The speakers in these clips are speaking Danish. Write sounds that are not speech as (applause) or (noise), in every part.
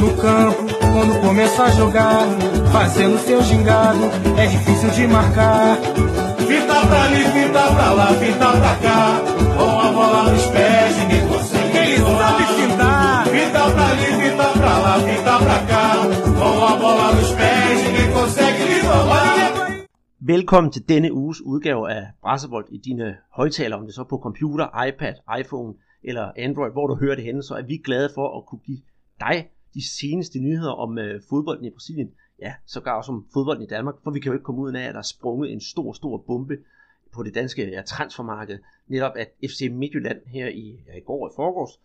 No campo, quando começa a jogar, fazendo seu gingado, é difícil de marcar. Fita pra ali, fita pra lá, fita pra cá, com a bola nos pés, ninguém consegue. Ele sabe fintar. Fita pra ali, fita pra lá, fita pra cá, com a bola nos pés, ninguém consegue lhe roubar. Velkommen til denne uges udgave af Brassebold i dine højtaler, om det så på computer, iPad, iPhone eller Android, hvor du hører det henne, så er vi glade for at kunne give dig de seneste nyheder om øh, fodbolden i Brasilien, ja, sågar også om fodbolden i Danmark, for vi kan jo ikke komme ud af, at der er sprunget en stor, stor bombe på det danske ja, transfermarked. Netop at FC Midtjylland her i, ja, i går og i forgårs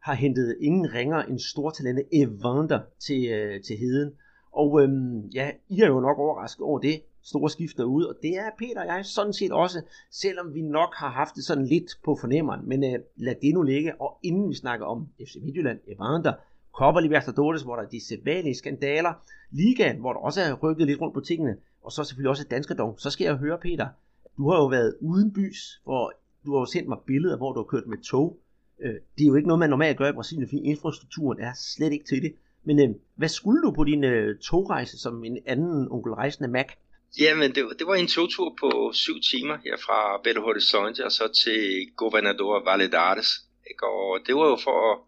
har hentet ingen ringer end stortalente Evander til, øh, til heden. Og øhm, ja, I er jo nok overrasket over det store skift derude, og det er Peter og jeg sådan set også, selvom vi nok har haft det sådan lidt på fornemmeren. Men øh, lad det nu ligge, og inden vi snakker om FC Midtjylland, Evander, Copa Libertadores, hvor der er de sædvanlige skandaler, Ligaen, hvor der også er rykket lidt rundt på tingene, og så selvfølgelig også Danske Dog. Så skal jeg høre, Peter, du har jo været uden bys, hvor du har jo sendt mig billeder, hvor du har kørt med tog. Øh, det er jo ikke noget, man normalt gør i Brasilien, fordi infrastrukturen er slet ikke til det. Men øh, hvad skulle du på din øh, togrejse som en anden onkel rejsende Mac? Jamen, det, var- det var en togtur på syv timer her fra Belo Horizonte og så til Governador Valadares. Ikke? Og det var jo for at,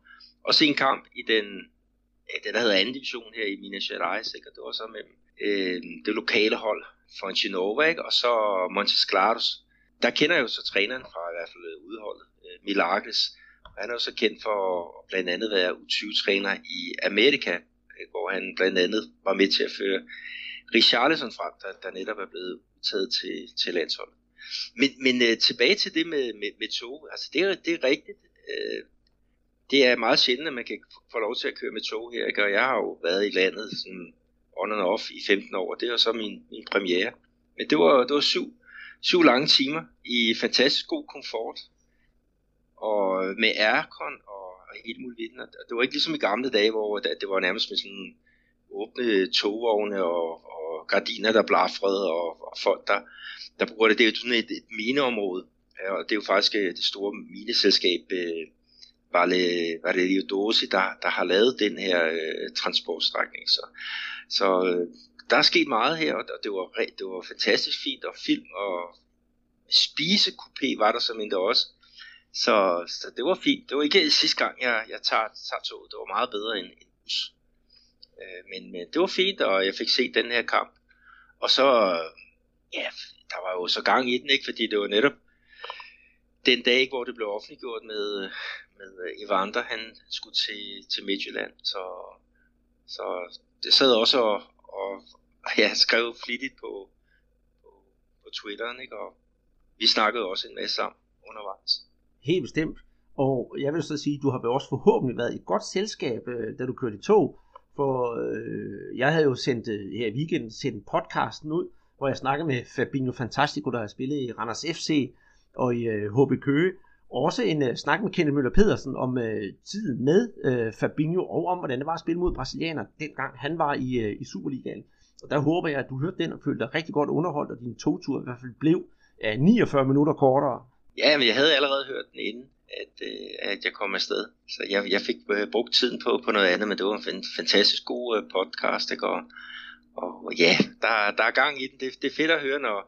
og se en kamp i den, den det der hedder anden division her i Minas Gerais. Ikke? Og det var så mellem øh, det lokale hold, Fontinova, ikke? og så Montes Claros. Der kender jeg jo så træneren fra i hvert fald øh, udholdet, øh, Milagres. Og Han er jo så kendt for blandt andet at være U20-træner i Amerika, øh, hvor han blandt andet var med til at føre Richarlison frem, der, der netop er blevet taget til, til landsholdet. Men, men øh, tilbage til det med, med, med tog. Altså det er, det er rigtigt. Øh, det er meget sjældent, at man kan få- lov til at køre med tog her. Ikke? Og jeg har jo været i landet sådan on and off i 15 år, og det var så min, min premiere. Men det var, det var syv, syv lange timer i fantastisk god komfort. Og med aircon og, og helt muligt. Og det var ikke ligesom i gamle dage, hvor det, det var nærmest med sådan åbne togvogne og, og gardiner, der blafrede, og, og folk, der, der bruger det. Det er jo sådan et, et mineområde, og det er jo faktisk øh, det store mineselskab øh, var det, var det Dosi, der, der har lavet den her øh, transportstrækning. Så, så øh, der er sket meget her, og det var, det var fantastisk fint, og film og spisekupé var der som endda også. Så, så det var fint. Det var ikke sidste gang, jeg, jeg tager, tager toget. Det var meget bedre end en bus. Øh, men, men det var fint, og jeg fik set den her kamp. Og så, øh, ja, der var jo så gang i den, ikke? Fordi det var netop den dag, hvor det blev offentliggjort med, med øh, Evander, han skulle til, til Midtjylland. Så, så det sad også og, og ja, skrev flittigt på, på, på Twitteren, ikke? Og vi snakkede også en masse sammen undervejs. Helt bestemt. Og jeg vil så sige, du har vel også forhåbentlig været i et godt selskab, øh, da du kørte i tog. For øh, jeg havde jo sendt øh, her i weekenden sendt podcasten ud, hvor jeg snakkede med Fabinho Fantastico, der har spillet i Randers FC og i øh, HB Køge. Også en øh, snak med Kenneth Møller Pedersen om øh, tiden med øh, Fabinho, og om hvordan det var at spille mod brasilianer, dengang han var i, øh, i Superligaen. Og der håber jeg, at du hørte den og følte dig rigtig godt underholdt, og din togtur i hvert fald blev øh, 49 minutter kortere. Ja, men jeg havde allerede hørt den inden, at, øh, at jeg kom afsted. Så jeg, jeg fik øh, brugt tiden på, på noget andet, men det var en fantastisk god øh, podcast, ikke? Og, og ja, der, der er gang i den. Det, det er fedt at høre, når,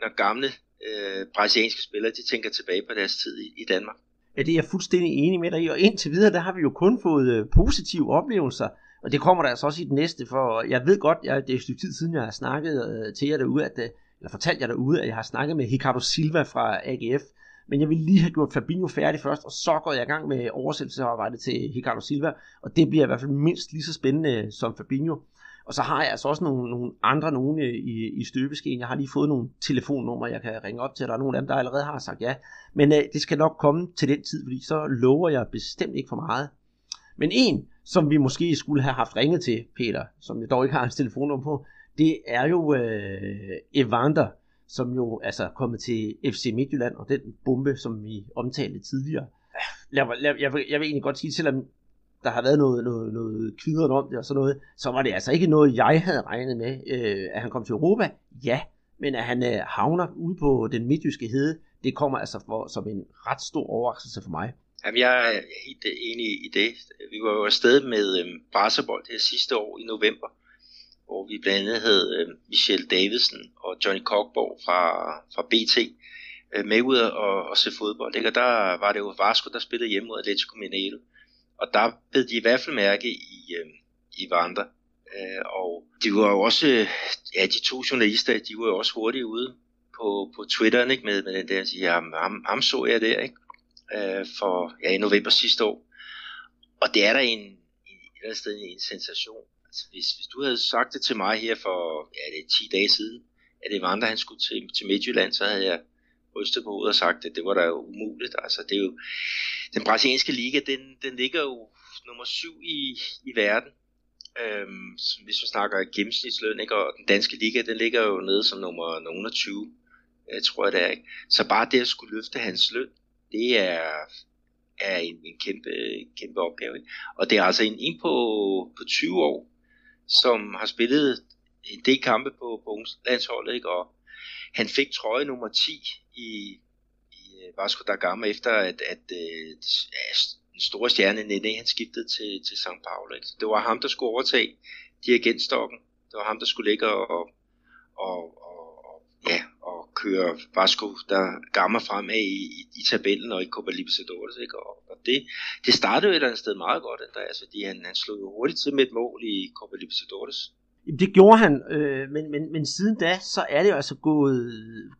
når gamle øh, brasilianske spillere, de tænker tilbage på deres tid i, i Danmark. Ja, det er jeg fuldstændig enig med dig i, og indtil videre, der har vi jo kun fået øh, positive oplevelser, og det kommer der altså også i den næste, for jeg ved godt, jeg, det er et stykke tid siden, jeg har snakket øh, til jer derude, at, øh, eller fortalt jer derude, at jeg har snakket med Ricardo Silva fra AGF, men jeg vil lige have gjort Fabinho færdig først, og så går jeg i gang med oversættelsesarbejdet til Ricardo Silva, og det bliver i hvert fald mindst lige så spændende øh, som Fabinho. Og så har jeg altså også nogle, nogle andre nogen i, i støbeskeen. Jeg har lige fået nogle telefonnumre, jeg kan ringe op til. Der er nogle af dem, der allerede har sagt ja. Men øh, det skal nok komme til den tid, fordi så lover jeg bestemt ikke for meget. Men en, som vi måske skulle have haft ringet til, Peter, som jeg dog ikke har hans telefonnummer på, det er jo øh, Evander, som jo altså er kommet til FC Midtjylland, og den bombe, som vi omtalte tidligere. Jeg, jeg, jeg, vil, jeg vil egentlig godt sige, selvom der har været noget, noget, noget kvideren om det og sådan noget, så var det altså ikke noget, jeg havde regnet med, øh, at han kom til Europa. Ja, men at han øh, havner ude på den midtjyske hede, det kommer altså for, som en ret stor overraskelse for mig. Jamen, jeg er helt øh, enig i det. Vi var jo afsted med øh, Brasserbold her sidste år i november, hvor vi blandt andet havde øh, Michelle Davidsen og Johnny Cockborg fra, fra BT øh, med ud og, og se fodbold. Ikke? Og der var det jo Vasco, der spillede hjemme mod Atletico Mineiro. Og der ved de i hvert fald mærke i, øh, i Vandre. Øh, og de var jo også, øh, ja, de to journalister, de var jo også hurtigt ude på, på Twitter ikke? Med, med den der, ja, ham, ham så jeg der, ikke? øh, for ja, i november sidste år. Og det er der en, en, et eller andet sted en sensation. Altså, hvis, hvis du havde sagt det til mig her for ja, det er 10 dage siden, at det var andre, han skulle til, til Midtjylland, så havde jeg rystet på hovedet og sagt, at det var da umuligt. Altså, det er jo, den brasilianske liga, den, den ligger jo nummer syv i, i verden. Øhm, hvis vi snakker gennemsnitsløn, ikke? og den danske liga, den ligger jo nede som nummer, nummer 20, jeg øh, tror jeg det er. Ikke? Så bare det at skulle løfte hans løn, det er, er en, en kæmpe, kæmpe opgave. Ikke? Og det er altså en, en på, på 20 år, som har spillet en del kampe på, på landsholdet, ikke? og han fik trøje nummer 10 i, i øh, Vasco da Gama, efter at, at, at, ja, den store stjerne Nene, han skiftede til, til St. Paulo. Ikke? Det var ham, der skulle overtage dirigentstokken. Det var ham, der skulle ligge og, og, og, og ja, køre Vasco der Gama fremad i, i, i tabellen og i Copa Libertadores. Ikke? Og, og det, det startede jo et eller andet sted meget godt, Andreas, fordi han, han slog jo hurtigt til med et mål i Copa Libertadores. Det gjorde han, øh, men, men, men siden da, så er det jo altså gået,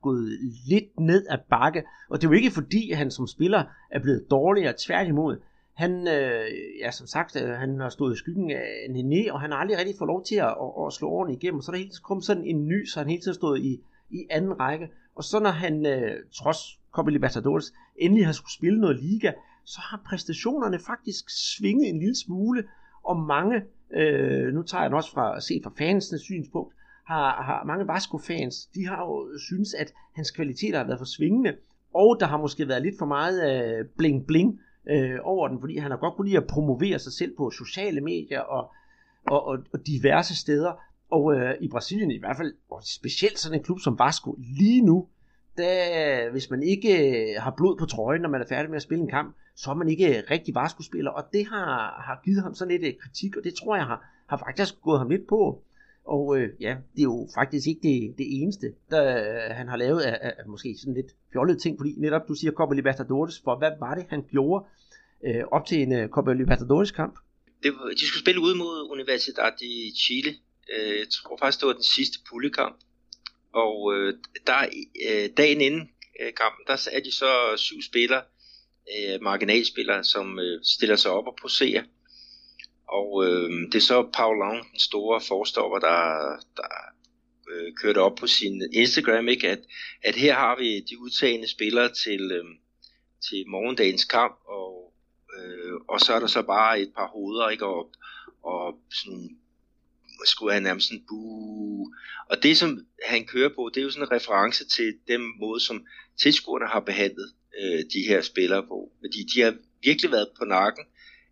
gået lidt ned ad bakke. Og det er jo ikke fordi, han som spiller er blevet dårligere, tværtimod. Han, øh, ja, som sagt, øh, han har stået i skyggen af Nene, og han har aldrig rigtig fået lov til at, at, at slå ordentligt igennem. Så er der hele tiden kommet sådan en ny, så han hele tiden stået i, i anden række. Og så når han, øh, trods Copa Libertadores, endelig har skulle spille noget liga, så har præstationerne faktisk svinget en lille smule, og mange, øh, nu tager jeg den også fra, set fra fansens synspunkt, har, har mange Vasco-fans, de har jo synes, at hans kvaliteter har været for svingende, og der har måske været lidt for meget øh, bling-bling øh, over den, fordi han har godt kunne lide at promovere sig selv på sociale medier og, og, og, og diverse steder, og øh, i Brasilien i hvert fald, og specielt sådan en klub som Vasco, lige nu, da, hvis man ikke øh, har blod på trøjen, når man er færdig med at spille en kamp, så er man ikke rigtig varskuespiller, og det har, har givet ham sådan lidt øh, kritik, og det tror jeg har, har faktisk gået ham lidt på. Og øh, ja, det er jo faktisk ikke det, det eneste, der øh, han har lavet af, af, af måske sådan lidt fjollede ting, fordi netop du siger Copa Libertadores, for hvad var det, han gjorde øh, op til en øh, Copa Libertadores kamp? Det, de skulle spille ud mod Universidad i Chile, Øh, jeg tror faktisk, det var den sidste pullekamp. Og øh, der, øh, dagen inden øh, kampen, der er de så syv spillere, øh, marginalspillere, som øh, stiller sig op og poserer. Og øh, det er så Paul Long, den store forstopper, der, der øh, kørte op på sin Instagram, ikke? At, at her har vi de udtagende spillere til, øh, til morgendagens kamp, og, øh, og så er der så bare et par hoveder, ikke? Og, og sådan skulle han nærmest sådan buh. Og det, som han kører på, det er jo sådan en reference til den måde, som tilskuerne har behandlet øh, de her spillere på. Fordi de har virkelig været på nakken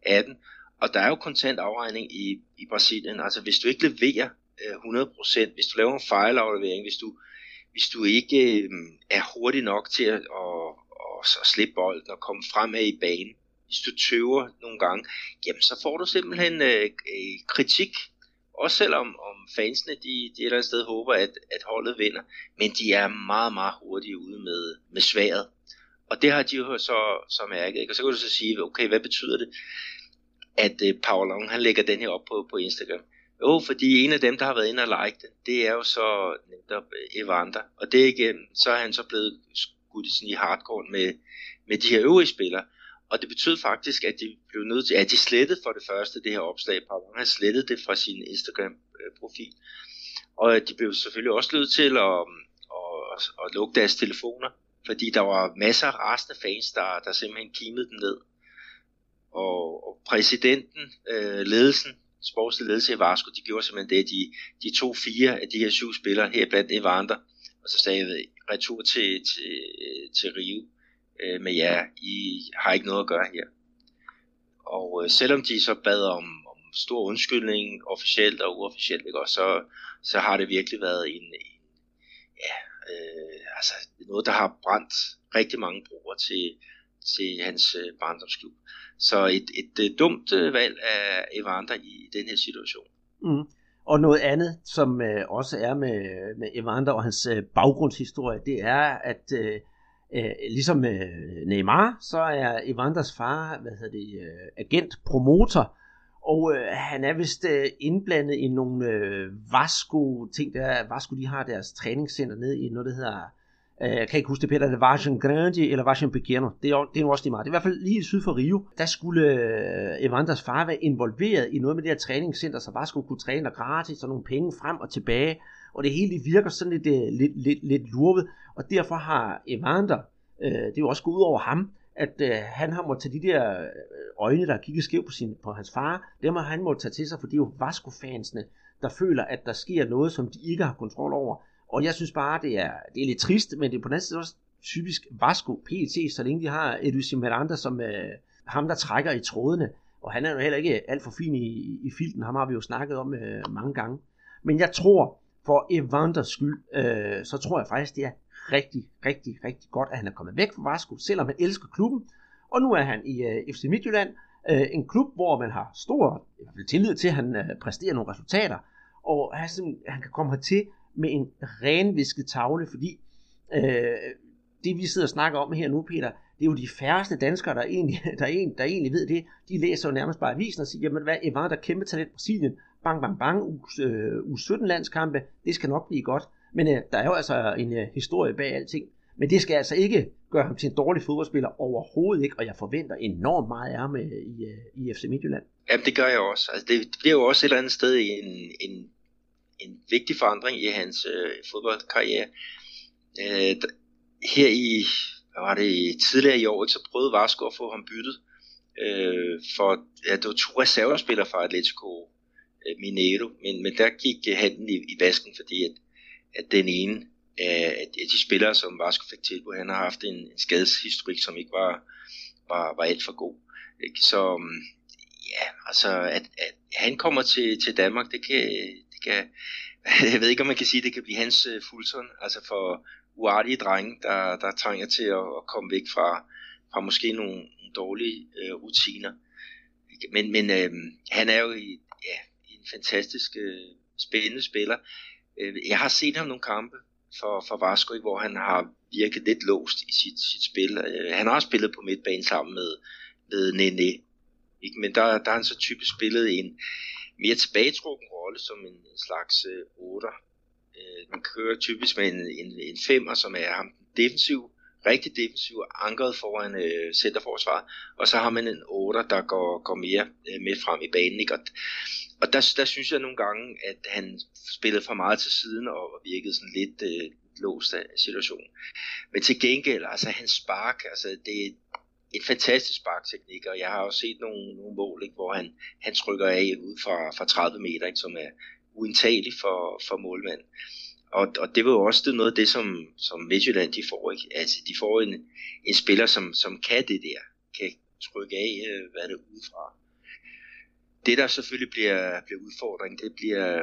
af den. Og der er jo kontant afregning i, i Brasilien. Altså hvis du ikke leverer øh, 100%, hvis du laver en fejlaflevering, hvis du, hvis du ikke øh, er hurtig nok til at, at, at, at slippe bolden og komme fremad i banen, hvis du tøver nogle gange, jamen så får du simpelthen øh, øh, kritik også selvom om fansene de, de et eller andet sted håber, at, at holdet vinder. Men de er meget, meget hurtige ude med, med sværet. Og det har de jo så, så mærket. Ikke? Og så kan du så sige, okay, hvad betyder det, at øh, uh, Paul Long, han lægger den her op på, på Instagram? Jo, fordi en af dem, der har været inde og like det, det er jo så netop øh, Evander. Og det igen, så er han så blevet skudt sådan i hardcore med, med de her øvrige spillere. Og det betød faktisk, at de blev nødt til, at de slettede for det første det her opslag. Pavon har slettet det fra sin Instagram-profil. Øh, og de blev selvfølgelig også nødt til at, at, at lukke deres telefoner, fordi der var masser af rasende fans, der, der simpelthen kimede dem ned. Og, og præsidenten, øh, ledelsen, sportslig ledelse i Vasco, de gjorde simpelthen det, de, de tog fire af de her syv spillere, her blandt Evander, og så sagde jeg, retur til, til, til Rio øh, med jer, I har ikke noget at gøre her. Og øh, selvom de så bad om, om stor undskyldning, officielt og uofficielt, ikke, og så, så har det virkelig været en, en ja, øh, altså noget, der har brændt rigtig mange brugere til, til hans øh, barndomsklub. Så et, et, øh, dumt øh, valg af Evander i den her situation. Mm. Og noget andet, som øh, også er med, med Evander og hans øh, baggrundshistorie, det er, at øh, øh, ligesom øh, Neymar, så er Evanders far hvad hedder det, øh, agent, promotor, og øh, han er vist øh, indblandet i nogle øh, Vasco-ting, der Vasco de har deres træningscenter nede i noget, der hedder Øh, jeg kan ikke huske det, Peter, det var Grande eller Vargen Pequeno. Det er, det er jo også lige meget. Det er i hvert fald lige syd for Rio. Der skulle øh, Evanders far være involveret i noget med det her træningscenter, så bare skulle kunne træne der gratis og nogle penge frem og tilbage. Og det hele virker sådan lidt, øh, lidt, lidt, lidt lurvet. Og derfor har Evander, øh, det er jo også gået ud over ham, at øh, han har måttet tage de der øjne, der kigger skævt på, sin, på hans far, dem har han måttet tage til sig, for det er jo Vasco-fansene, der føler, at der sker noget, som de ikke har kontrol over. Og jeg synes bare, det er, det er lidt trist, men det er på den anden side også typisk Vasco PT, så længe de har Edwin Miranda som øh, ham, der trækker i trådene. Og han er jo heller ikke alt for fin i, i filten, ham har vi jo snakket om øh, mange gange. Men jeg tror, for Evanders skyld, øh, så tror jeg faktisk, det er rigtig, rigtig, rigtig godt, at han er kommet væk fra Vasco, selvom han elsker klubben. Og nu er han i øh, FC Midtjylland, øh, en klub, hvor man har stor tillid til, at han øh, præsterer nogle resultater, og han, han kan komme hertil med en renvisket tavle, fordi øh, det vi sidder og snakker om her nu, Peter, det er jo de færreste danskere, der egentlig, (laughs) der, egentlig, der egentlig ved det. De læser jo nærmest bare avisen og siger, jamen hvad, Evander kæmpe talent Brasilien, bang, bang, bang, u, øh, U17 landskampe, det skal nok blive godt. Men øh, der er jo altså en øh, historie bag alting. Men det skal altså ikke gøre ham til en dårlig fodboldspiller overhovedet ikke, og jeg forventer enormt meget af ham øh, i, øh, i FC Midtjylland. Jamen det gør jeg også. Altså, det bliver jo også et eller andet sted i en, en en vigtig forandring i hans øh, fodboldkarriere. Øh, her i, hvad var det, tidligere i år, så prøvede Vasco at få ham byttet. Øh, for ja, det var to reservespillere fra Atletico øh, Mineiro, men, men der gik øh, handen i, i vasken, fordi at, at den ene af de spillere, som Vasco fik til, han har haft en, en skadeshistorik, som ikke var, var, var alt for god. Ikke? Så mm, ja, altså at, at han kommer til, til Danmark, det kan, skal, (laughs) jeg ved ikke om man kan sige, at det kan blive hans øh, uh, fuldson, altså for uartige drenge, der, der trænger til at, at komme væk fra, fra måske nogle, dårlige uh, rutiner. Men, men uh, han er jo i, ja, en fantastisk uh, spændende spiller. Uh, jeg har set ham nogle kampe for, for Vasco, hvor han har virket lidt låst i sit, sit spil. Uh, han har spillet på midtbanen sammen med, med Nene, ikke? men der, der har han så typisk spillet en, mere tilbagetrukken rolle som en, en slags øh, 8'er. Øh, man kører typisk med en, en, en 5'er, som er ham defensiv, rigtig defensiv, ankeret foran øh, centerforsvaret, og så har man en 8, der går, går mere øh, med frem i banen. Ikke? Og, og der, der synes jeg nogle gange, at han spillede for meget til siden og, og virkede sådan lidt øh, låst af situationen. Men til gengæld, altså hans spark, altså det, en fantastisk sparkteknik, og jeg har også set nogle, nogle mål, ikke, hvor han, han trykker af ud fra, fra 30 meter, ikke, som er uindtageligt for, for målmanden. Og, og det var jo også det, noget af det, som, som Midtjylland de får. Ikke? Altså, de får en, en spiller, som, som kan det der, kan trykke af, øh, hvad det er udefra. Det, der selvfølgelig bliver, bliver udfordring, det bliver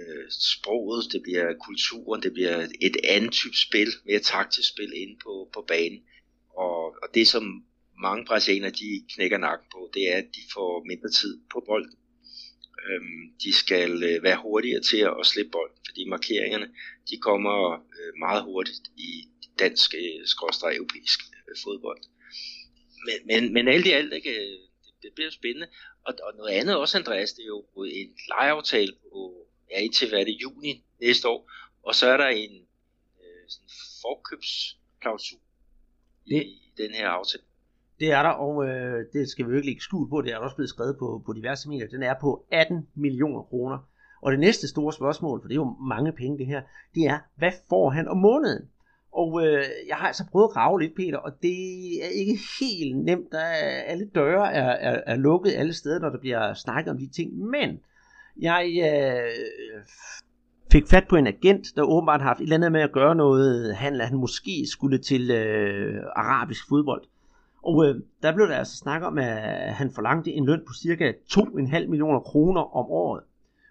øh, sproget, det bliver kulturen, det bliver et andet type spil, mere taktisk spil inde på, på banen. Og, og det som mange brasilianere de knækker nakken på, det er, at de får mindre tid på bolden. Øhm, de skal øh, være hurtigere til at, at slippe bolden, fordi markeringerne de kommer øh, meget hurtigt i dansk, øh, skråstrej europæisk øh, fodbold. Men, men, men alt i alt, ikke, øh, det, det bliver spændende. Og, og noget andet også, Andreas, det er jo en lejeaftale på, ja, indtil hvad er det, juni næste år, og så er der en øh, sådan forkøbsklausul det, i den her aftale. Det er der, og øh, det skal vi virkelig ikke skjule på, det er også blevet skrevet på, på diverse medier. Den er på 18 millioner kroner. Og det næste store spørgsmål, for det er jo mange penge det her, det er, hvad får han om måneden? Og øh, jeg har altså prøvet at grave lidt, Peter, og det er ikke helt nemt. Der er, alle døre er, er, er lukket alle steder, når der bliver snakket om de ting. Men jeg øh, fik fat på en agent, der åbenbart har haft et eller andet med at gøre noget handel, han måske skulle til øh, arabisk fodbold. Og øh, der blev der altså snak om, at han forlangte en løn på cirka 2,5 millioner kroner om året.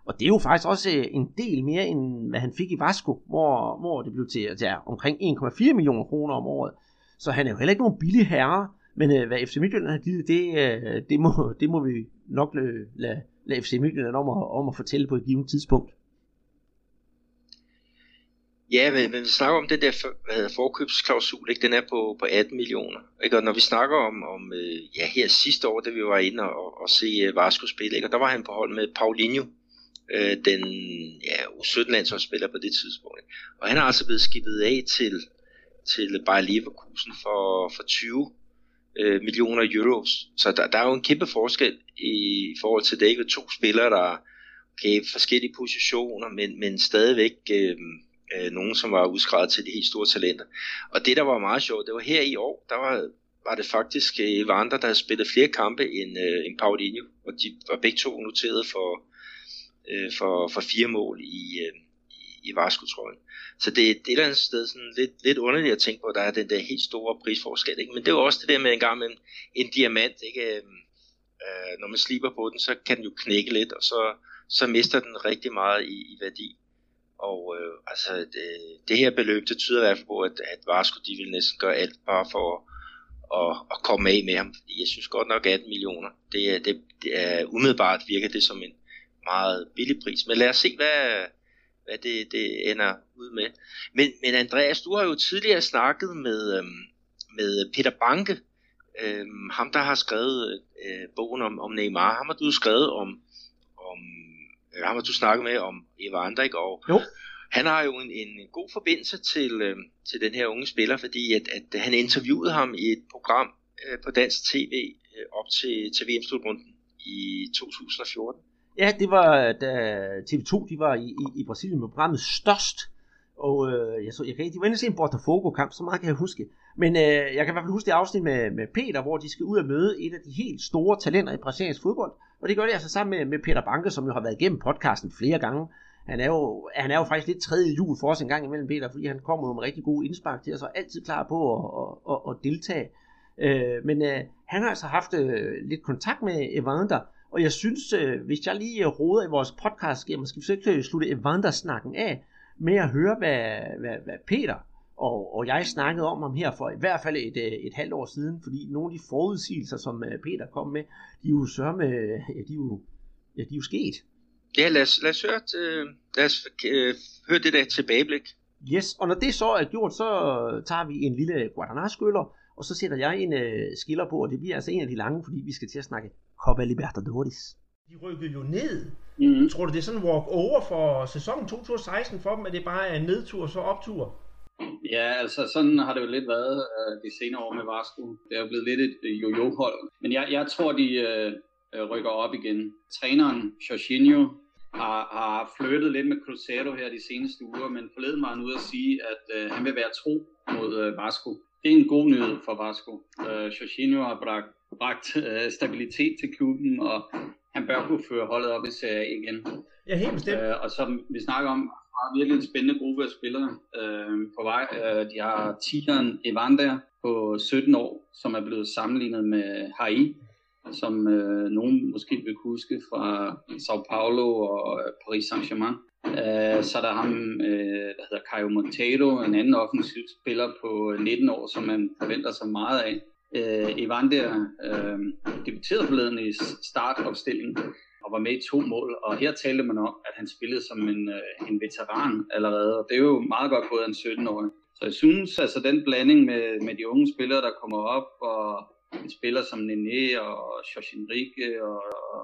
Og det er jo faktisk også øh, en del mere, end hvad han fik i Vasco, hvor, hvor det blev til ja, omkring 1,4 millioner kroner om året. Så han er jo heller ikke nogen billig herre, men øh, hvad FC Midtjylland har givet, det, øh, det, må, det må vi nok øh, lade, lade FC Midtjylland om at, om at fortælle på et givet tidspunkt. Ja, men, men vi snakker om det der for, hvad hedder, forkøbsklausul, ikke? den er på, på 18 millioner. Ikke? Og når vi snakker om, om øh, ja, her sidste år, da vi var inde og, og se øh, uh, Vasco spille, ikke? og der var han på hold med Paulinho, øh, den ja, U17-landsholdsspiller på det tidspunkt. Ikke? Og han er altså blevet skibet af til, til Bayer Leverkusen for, for 20 øh, millioner euros. Så der, der er jo en kæmpe forskel i forhold til, det ikke to spillere, der okay, forskellige positioner, men, men stadigvæk øh, øh, nogen, som var udskrevet til de helt store talenter. Og det, der var meget sjovt, det var her i år, der var, var det faktisk øh, Evander, der havde spillet flere kampe end, øh, end Paulinho, og de var begge to noteret for, øh, for, for fire mål i, øh, i Vasco-trøjen. Så det, det er et eller andet sted sådan lidt, lidt underligt at tænke på, at der er den der helt store prisforskel. Ikke? Men det er jo også det der med en gang med en, en diamant, ikke? Øhm, øh, når man sliber på den, så kan den jo knække lidt, og så, så mister den rigtig meget i, i værdi. Og øh, altså, det, det her beløb, det tyder i hvert fald på, at, at Vasco, de vil næsten gøre alt bare for at, at, at komme af med ham. Jeg synes godt nok 18 millioner. Det, det, det er umiddelbart virker det som en meget billig pris. Men lad os se, hvad, hvad det, det ender ud med. Men, men Andreas, du har jo tidligere snakket med, øhm, med Peter Banke, øhm, ham der har skrevet øh, bogen om, om Neymar. Ham har du skrevet om øh, ham har du snakket med om Evander, ikke? Og jo. han har jo en, en god forbindelse til, øh, til den her unge spiller, fordi at, at han interviewede ham i et program øh, på dansk tv øh, op til, til VM-slutrunden i 2014. Ja, det var da TV2 de var i, i, i Brasilien med programmet Størst. Og øh, jeg, så, jeg kan ikke, de var inde og se en Botafogo-kamp, så meget kan jeg huske. Men øh, jeg kan i hvert fald huske det afsnit med, med Peter, hvor de skal ud og møde et af de helt store talenter i brasiliansk fodbold. Og det gør det altså sammen med, med Peter Banke, som jo har været igennem podcasten flere gange. Han er jo, han er jo faktisk lidt tredje jul for os en gang imellem Peter, fordi han kommer jo med rigtig gode indspark til os, og altid klar på at, at, at, at deltage. Øh, men øh, han har altså haft øh, lidt kontakt med Evander, og jeg synes, øh, hvis jeg lige øh, roder i vores podcast, skal jeg måske forsøge øh, at slutte Evander-snakken af, med at høre, hvad, hvad, hvad Peter og, og jeg snakkede om ham her for i hvert fald et, øh, et halvt år siden, fordi nogle af de forudsigelser, som øh, Peter kom med, de er jo sørme, ja, de er jo, ja, de er jo sket. Ja, lad os, lad os, høre, øh, lad os øh, høre det der tilbageblik. Yes, og når det så er gjort, så tager vi en lille Guadalajara-skyller, og så sætter jeg en øh, skiller på, og det bliver altså en af de lange, fordi vi skal til at snakke Copa Libertadores. De rykkede jo ned. Mm. Tror du, det er sådan en walk-over for sæsonen 2016 for dem, at det bare er en nedtur og så optur? Ja, altså sådan har det jo lidt været uh, de senere år med Vasco. Det er jo blevet lidt et jo-jo-hold. Men jeg, jeg tror, de uh, rykker op igen. Træneren, Jorginho, har, har flyttet lidt med Cruzeiro her de seneste uger, men forleden var han ude at sige, at uh, han vil være tro mod uh, Vasco. Det er en god nyhed for Vasco. Uh, Jorginho har bragt, bragt uh, stabilitet til klubben, og han bør kunne føre holdet op i serie igen. Ja, helt bestemt. Uh, og som vi snakker om, har virkelig en spændende gruppe af spillere øh, på vej. Øh, de har tigeren Evander på 17 år, som er blevet sammenlignet med Hai, som øh, nogen måske vil huske fra Sao Paulo og Paris Saint-Germain. Øh, så er der ham, øh, der hedder Caio Monteiro, en anden offensiv spiller på 19 år, som man forventer sig meget af. Øh, Evander øh, debuterede forleden i startopstillingen og var med i to mål, og her talte man om, at han spillede som en, øh, en veteran allerede, og det er jo meget godt gået af en 17-årig. Så jeg synes, altså den blanding med, med de unge spillere, der kommer op, og en spiller som Nene og Josh Enrique og, og,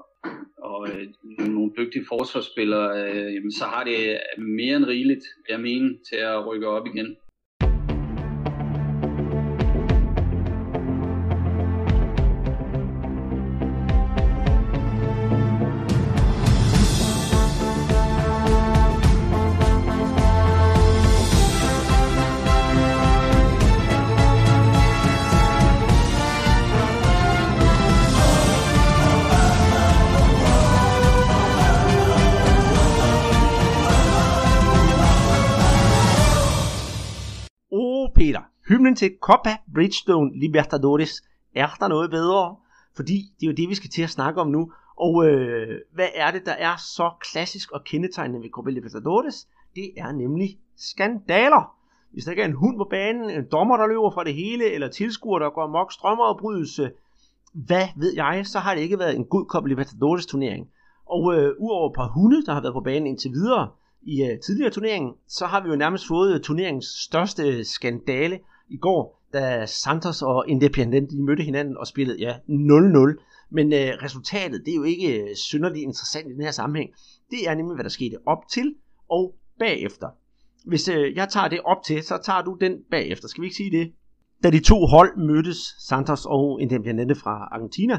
og øh, nogle dygtige forsvarsspillere, øh, jamen, så har det mere end rigeligt, jeg mener, til at rykke op igen. Til Copa Bridgestone Libertadores er der noget bedre, fordi det er jo det, vi skal til at snakke om nu. Og øh, hvad er det, der er så klassisk og kendetegnende ved Copa Libertadores? Det er nemlig skandaler. hvis der ikke er en hund på banen, en dommer, der løber fra det hele, eller tilskuer, der går mok strømmerafbrydelse, hvad ved jeg, så har det ikke været en god Copa Libertadores turnering. Og øh, udover et par hunde, der har været på banen indtil videre i øh, tidligere turneringen, så har vi jo nærmest fået turneringens største skandale i går, da Santos og Independent de mødte hinanden og spillede ja 0-0. Men øh, resultatet, det er jo ikke øh, synderligt interessant i den her sammenhæng. Det er nemlig, hvad der skete op til og bagefter. Hvis øh, jeg tager det op til, så tager du den bagefter. Skal vi ikke sige det? Da de to hold mødtes, Santos og Independiente fra Argentina,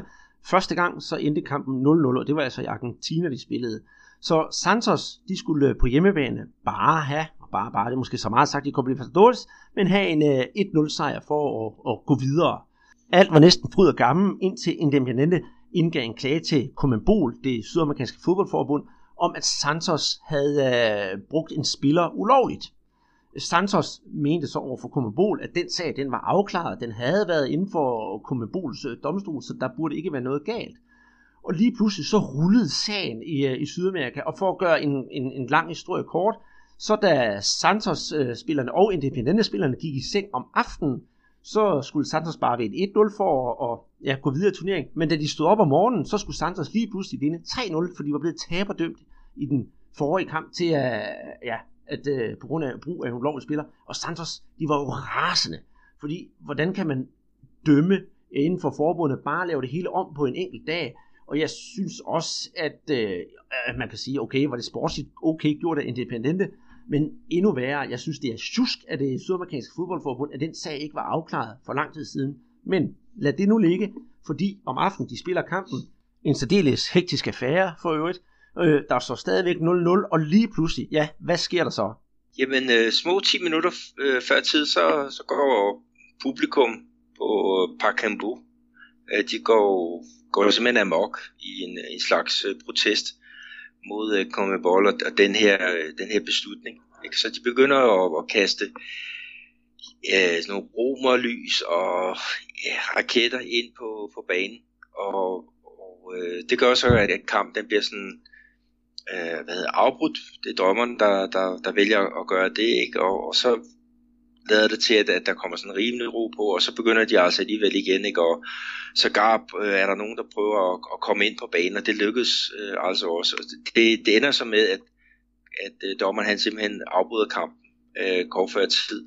første gang så endte kampen 0-0, og det var altså i Argentina, de spillede. Så Santos, de skulle på hjemmebane bare have, bare, bare det er måske så meget sagt i Copa Libertadores, men have en øh, uh, 1-0 sejr for at, at gå videre. Alt var næsten fryd og gammel, indtil Independiente indgav en klage til Comembol, det sydamerikanske fodboldforbund, om at Santos havde uh, brugt en spiller ulovligt. Santos mente så over for Comebol, at den sag den var afklaret. Den havde været inden for Comebols øh, domstol, så der burde ikke være noget galt. Og lige pludselig så rullede sagen i, øh, i Sydamerika, og for at gøre en, en, en lang historie kort, så da Santos-spillerne øh, og Independente-spillerne gik i seng om aftenen, så skulle Santos bare vinde 1-0 for at, og, ja, gå videre i turneringen. Men da de stod op om morgenen, så skulle Santos lige pludselig vinde 3-0, fordi de var blevet taberdømt i den forrige kamp til at ja, at øh, på grund af brug af en ulovlig spiller. Og Santos, de var jo rasende. Fordi, hvordan kan man dømme inden for forbundet, bare lave det hele om på en enkelt dag? Og jeg synes også, at, øh, at man kan sige, okay, var det sportsligt okay gjort af Independente, men endnu værre, jeg synes, det er tjusk at det sydamerikanske fodboldforbund, at den sag ikke var afklaret for lang tid siden. Men lad det nu ligge, fordi om aftenen de spiller kampen, en særdeles hektisk affære for øvrigt, Øh, der står stadigvæk 0-0, og lige pludselig, ja, hvad sker der så? Jamen, øh, små 10 minutter øh, før tid, så, så går publikum på øh, Pakambu. Øh, de går, går simpelthen amok i en, en slags øh, protest mod øh, Comebol og, og den her, øh, den her beslutning. Ikke? Så de begynder at, at kaste øh, sådan nogle romerlys og ja, raketter ind på, på banen. Og, og øh, det gør så, at kampen den bliver sådan øh, hvad hedder, afbrudt. Det er dommeren, der, der, der vælger at gøre det, ikke? Og, og så lader det til, at, at der kommer sådan en rimelig ro på, og så begynder de altså alligevel igen, ikke? Og så garp øh, er der nogen, der prøver at, at komme ind på banen, og det lykkes øh, altså også. Det, det ender så med, at, at øh, dommeren han simpelthen afbryder kampen øh, kort før tid,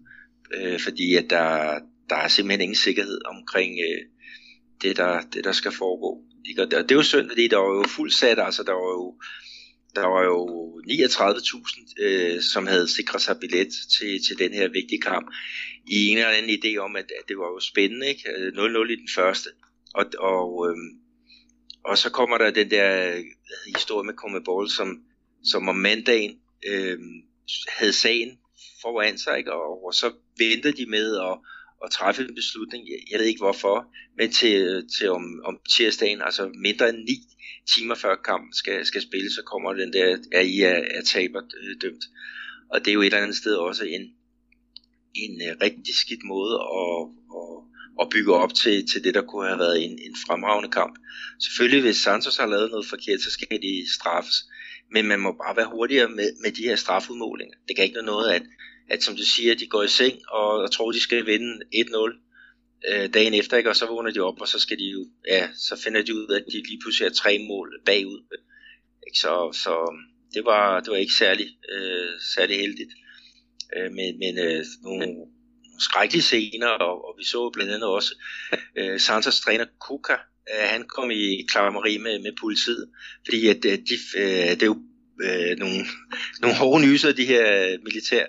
øh, fordi at der, der er simpelthen ingen sikkerhed omkring øh, det, der, det, der skal foregå. Ikke? Og det, og det er jo synd, fordi der var jo fuldt sat, altså der var jo der var jo 39.000, øh, som havde sikret sig billet til, til den her vigtige kamp, i en eller anden idé om, at, at det var jo spændende, ikke? Øh, 0-0 i den første. Og, og, øh, og så kommer der den der historie med Comebol, som, som om mandagen øh, havde sagen foran sig, ikke? Og, og så ventede de med at, at træffe en beslutning, jeg ved ikke hvorfor, men til, til om, om tirsdagen, altså mindre end ni timer før kampen skal, skal spille, så kommer den der, at I er, er taber øh, dømt. Og det er jo et eller andet sted også en, en øh, rigtig skidt måde at, at, at bygge op til, til det, der kunne have været en, en fremragende kamp. Selvfølgelig, hvis Santos har lavet noget forkert, så skal de straffes. Men man må bare være hurtigere med, med de her strafudmålinger. Det kan ikke noget, at, at som du siger, de går i seng og, og tror, de skal vinde 1-0 øh, dagen efter, ikke? og så vågner de op, og så skal de jo, ja, så finder de ud af, at de lige pludselig er tre mål bagud. Ikke? Så, så um, det var, det var ikke særlig, øh, særlig heldigt. Øh, men men øh, nogle, nogle skrækkelige scener, og, og vi så blandt andet også øh, Santos træner Kuka, øh, han kom i klammeri med, med politiet, fordi at, øh, de, øh, det er jo øh, nogle, nogle hårde nyser, de her militær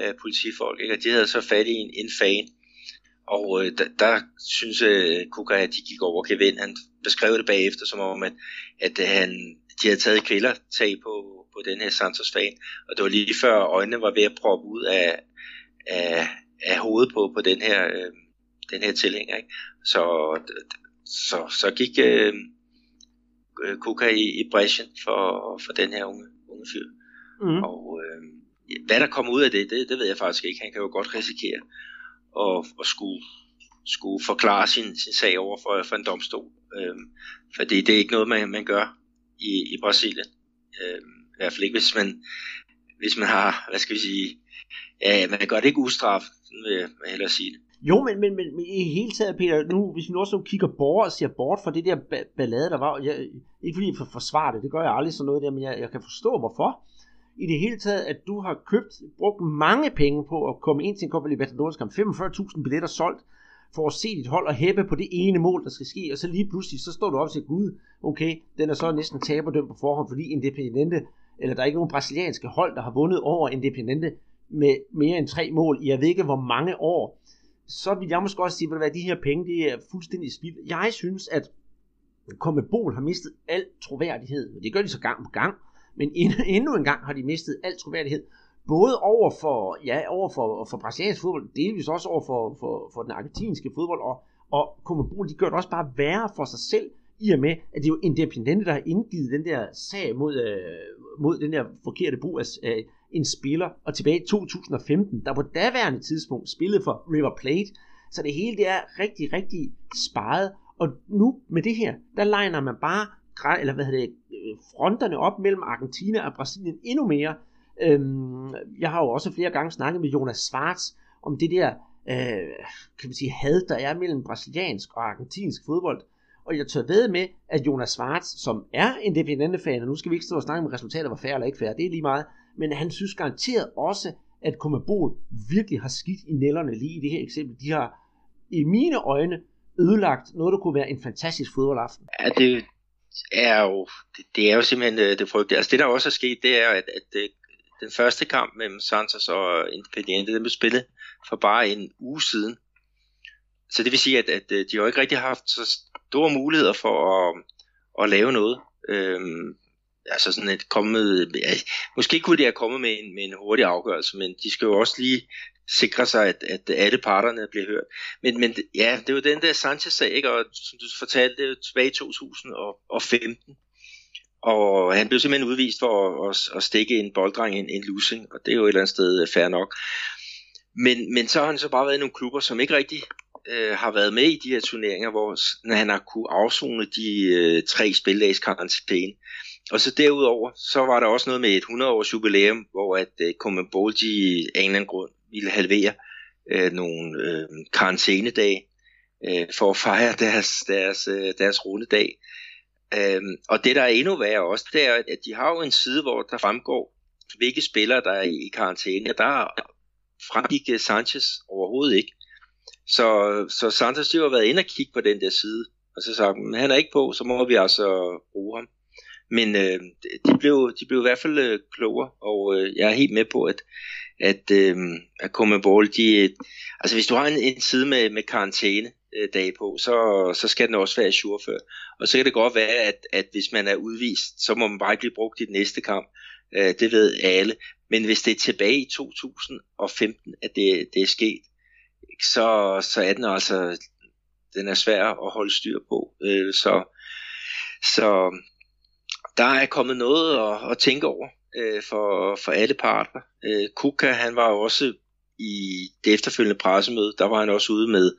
øh, politifolk, ikke? og de havde så fat i en, en fan, og øh, der, der synes øh, Kuka, at de gik over Kevin. Han beskrev det bagefter som om, at, at øh, han, de havde taget kvælertag på, på den her Santos fan. Og det var lige før øjnene var ved at proppe ud af, af, af hovedet på, på den her, øh, den her tilhænger. Ikke? Så, så, så gik øh, Kuka i, i bræschen for, for den her unge, unge fyr. Mm. Og øh, hvad der kommer ud af det, det, det ved jeg faktisk ikke. Han kan jo godt risikere at, at skulle, skulle forklare sin, sin sag over for, for en domstol. Øhm, fordi det er ikke noget, man, man gør i, i Brasilien. Øhm, I hvert fald ikke, hvis man, hvis man har, hvad skal vi sige, ja, man gør det ikke ustraffet, vil jeg hellere sige det. Jo, men, men, men, men i hele taget, Peter, nu, hvis vi nu også kigger bort og ser bort fra det der ballade, der var, jeg, ikke fordi jeg forsvarer det, det gør jeg aldrig sådan noget der, men jeg, jeg kan forstå hvorfor. I det hele taget, at du har købt, brugt mange penge på at komme ind til en Copa Libertadores kamp, 45.000 billetter solgt, for at se dit hold og hæppe på det ene mål, der skal ske, og så lige pludselig, så står du op og siger, gud, okay, den er så næsten taberdømt på forhånd, fordi Independente, eller der er ikke nogen brasilianske hold, der har vundet over Independente med mere end tre mål i jeg ved ikke hvor mange år så vil jeg måske også sige, at de her penge, det er fuldstændig spild. Jeg synes, at Comebol har mistet al troværdighed. Det gør de så gang på gang, men (laughs) endnu en gang har de mistet al troværdighed. Både over for, ja, over for, for brasiliansk fodbold, delvis også over for, for, for den argentinske fodbold, og, og Comebol, de gør det også bare værre for sig selv, i og med, at det er jo Independiente, der har indgivet den der sag mod, øh, mod den der forkerte brug af, øh, en spiller, og tilbage i 2015, der på daværende tidspunkt spillede for River Plate, så det hele det er rigtig, rigtig sparet, og nu med det her, der legner man bare eller hvad hedder det, fronterne op mellem Argentina og Brasilien endnu mere. Øhm, jeg har jo også flere gange snakket med Jonas Schwartz om det der øh, kan man sige, had, der er mellem brasiliansk og argentinsk fodbold. Og jeg tør ved med, at Jonas Schwartz, som er en independente fan, og nu skal vi ikke stå og snakke om resultater, var færre eller ikke færre, det er lige meget, men han synes garanteret også, at Komabol virkelig har skidt i nællerne lige i det her eksempel. De har i mine øjne ødelagt noget, der kunne være en fantastisk fodboldaften. Ja, det er jo, det, det er jo simpelthen øh, det frygtelige. Altså det, der også er sket, det er, at, at øh, den første kamp mellem Santos og Independiente, den blev spillet for bare en uge siden. Så det vil sige, at, at øh, de har ikke rigtig haft så store muligheder for at, at lave noget. Øhm, altså sådan et kommet, ja, måske kunne de have kommet med en, med en hurtig afgørelse, men de skal jo også lige sikre sig, at, at alle parterne bliver hørt. Men, men ja, det var den der Sanchez-sag, ikke? og som du fortalte, det var tilbage i 2015. Og han blev simpelthen udvist for at, at, at stikke en bolddreng, en, en losing, og det er jo et eller andet sted fair nok. Men, men så har han så bare været i nogle klubber, som ikke rigtig øh, har været med i de her turneringer, hvor når han har kunne afzone de øh, tre spildags karantæne. Og så derudover, så var der også noget med et 100-års jubilæum, hvor at øh, uh, Commonwealth af en eller anden grund ville halvere øh, nogle øh, karantænedage øh, for at fejre deres, deres, øh, deres rundedag. Um, og det der er endnu værre også, det er, at de har jo en side, hvor der fremgår, hvilke spillere der er i karantæne. Der fremgik øh, Sanchez overhovedet ikke. Så, så Sanchez har været inde og kigge på den der side, og så sagde han han er ikke på, så må vi altså bruge ham. Men øh, de, blev, de blev i hvert fald øh, klogere, og øh, jeg er helt med på, at, at, øh, at Commonwealth, de, altså hvis du har en, en side med, med karantæne øh, dage på, så, så skal den også være før. Og så kan det godt være, at, at hvis man er udvist, så må man bare ikke blive brugt i den næste kamp. Øh, det ved alle. Men hvis det er tilbage i 2015, at det, det er sket, så, så er den altså, den er svær at holde styr på. Øh, så, så der er kommet noget at, at tænke over øh, for, for alle parter. Øh, Kuka, han var jo også i det efterfølgende pressemøde, der var han også ude med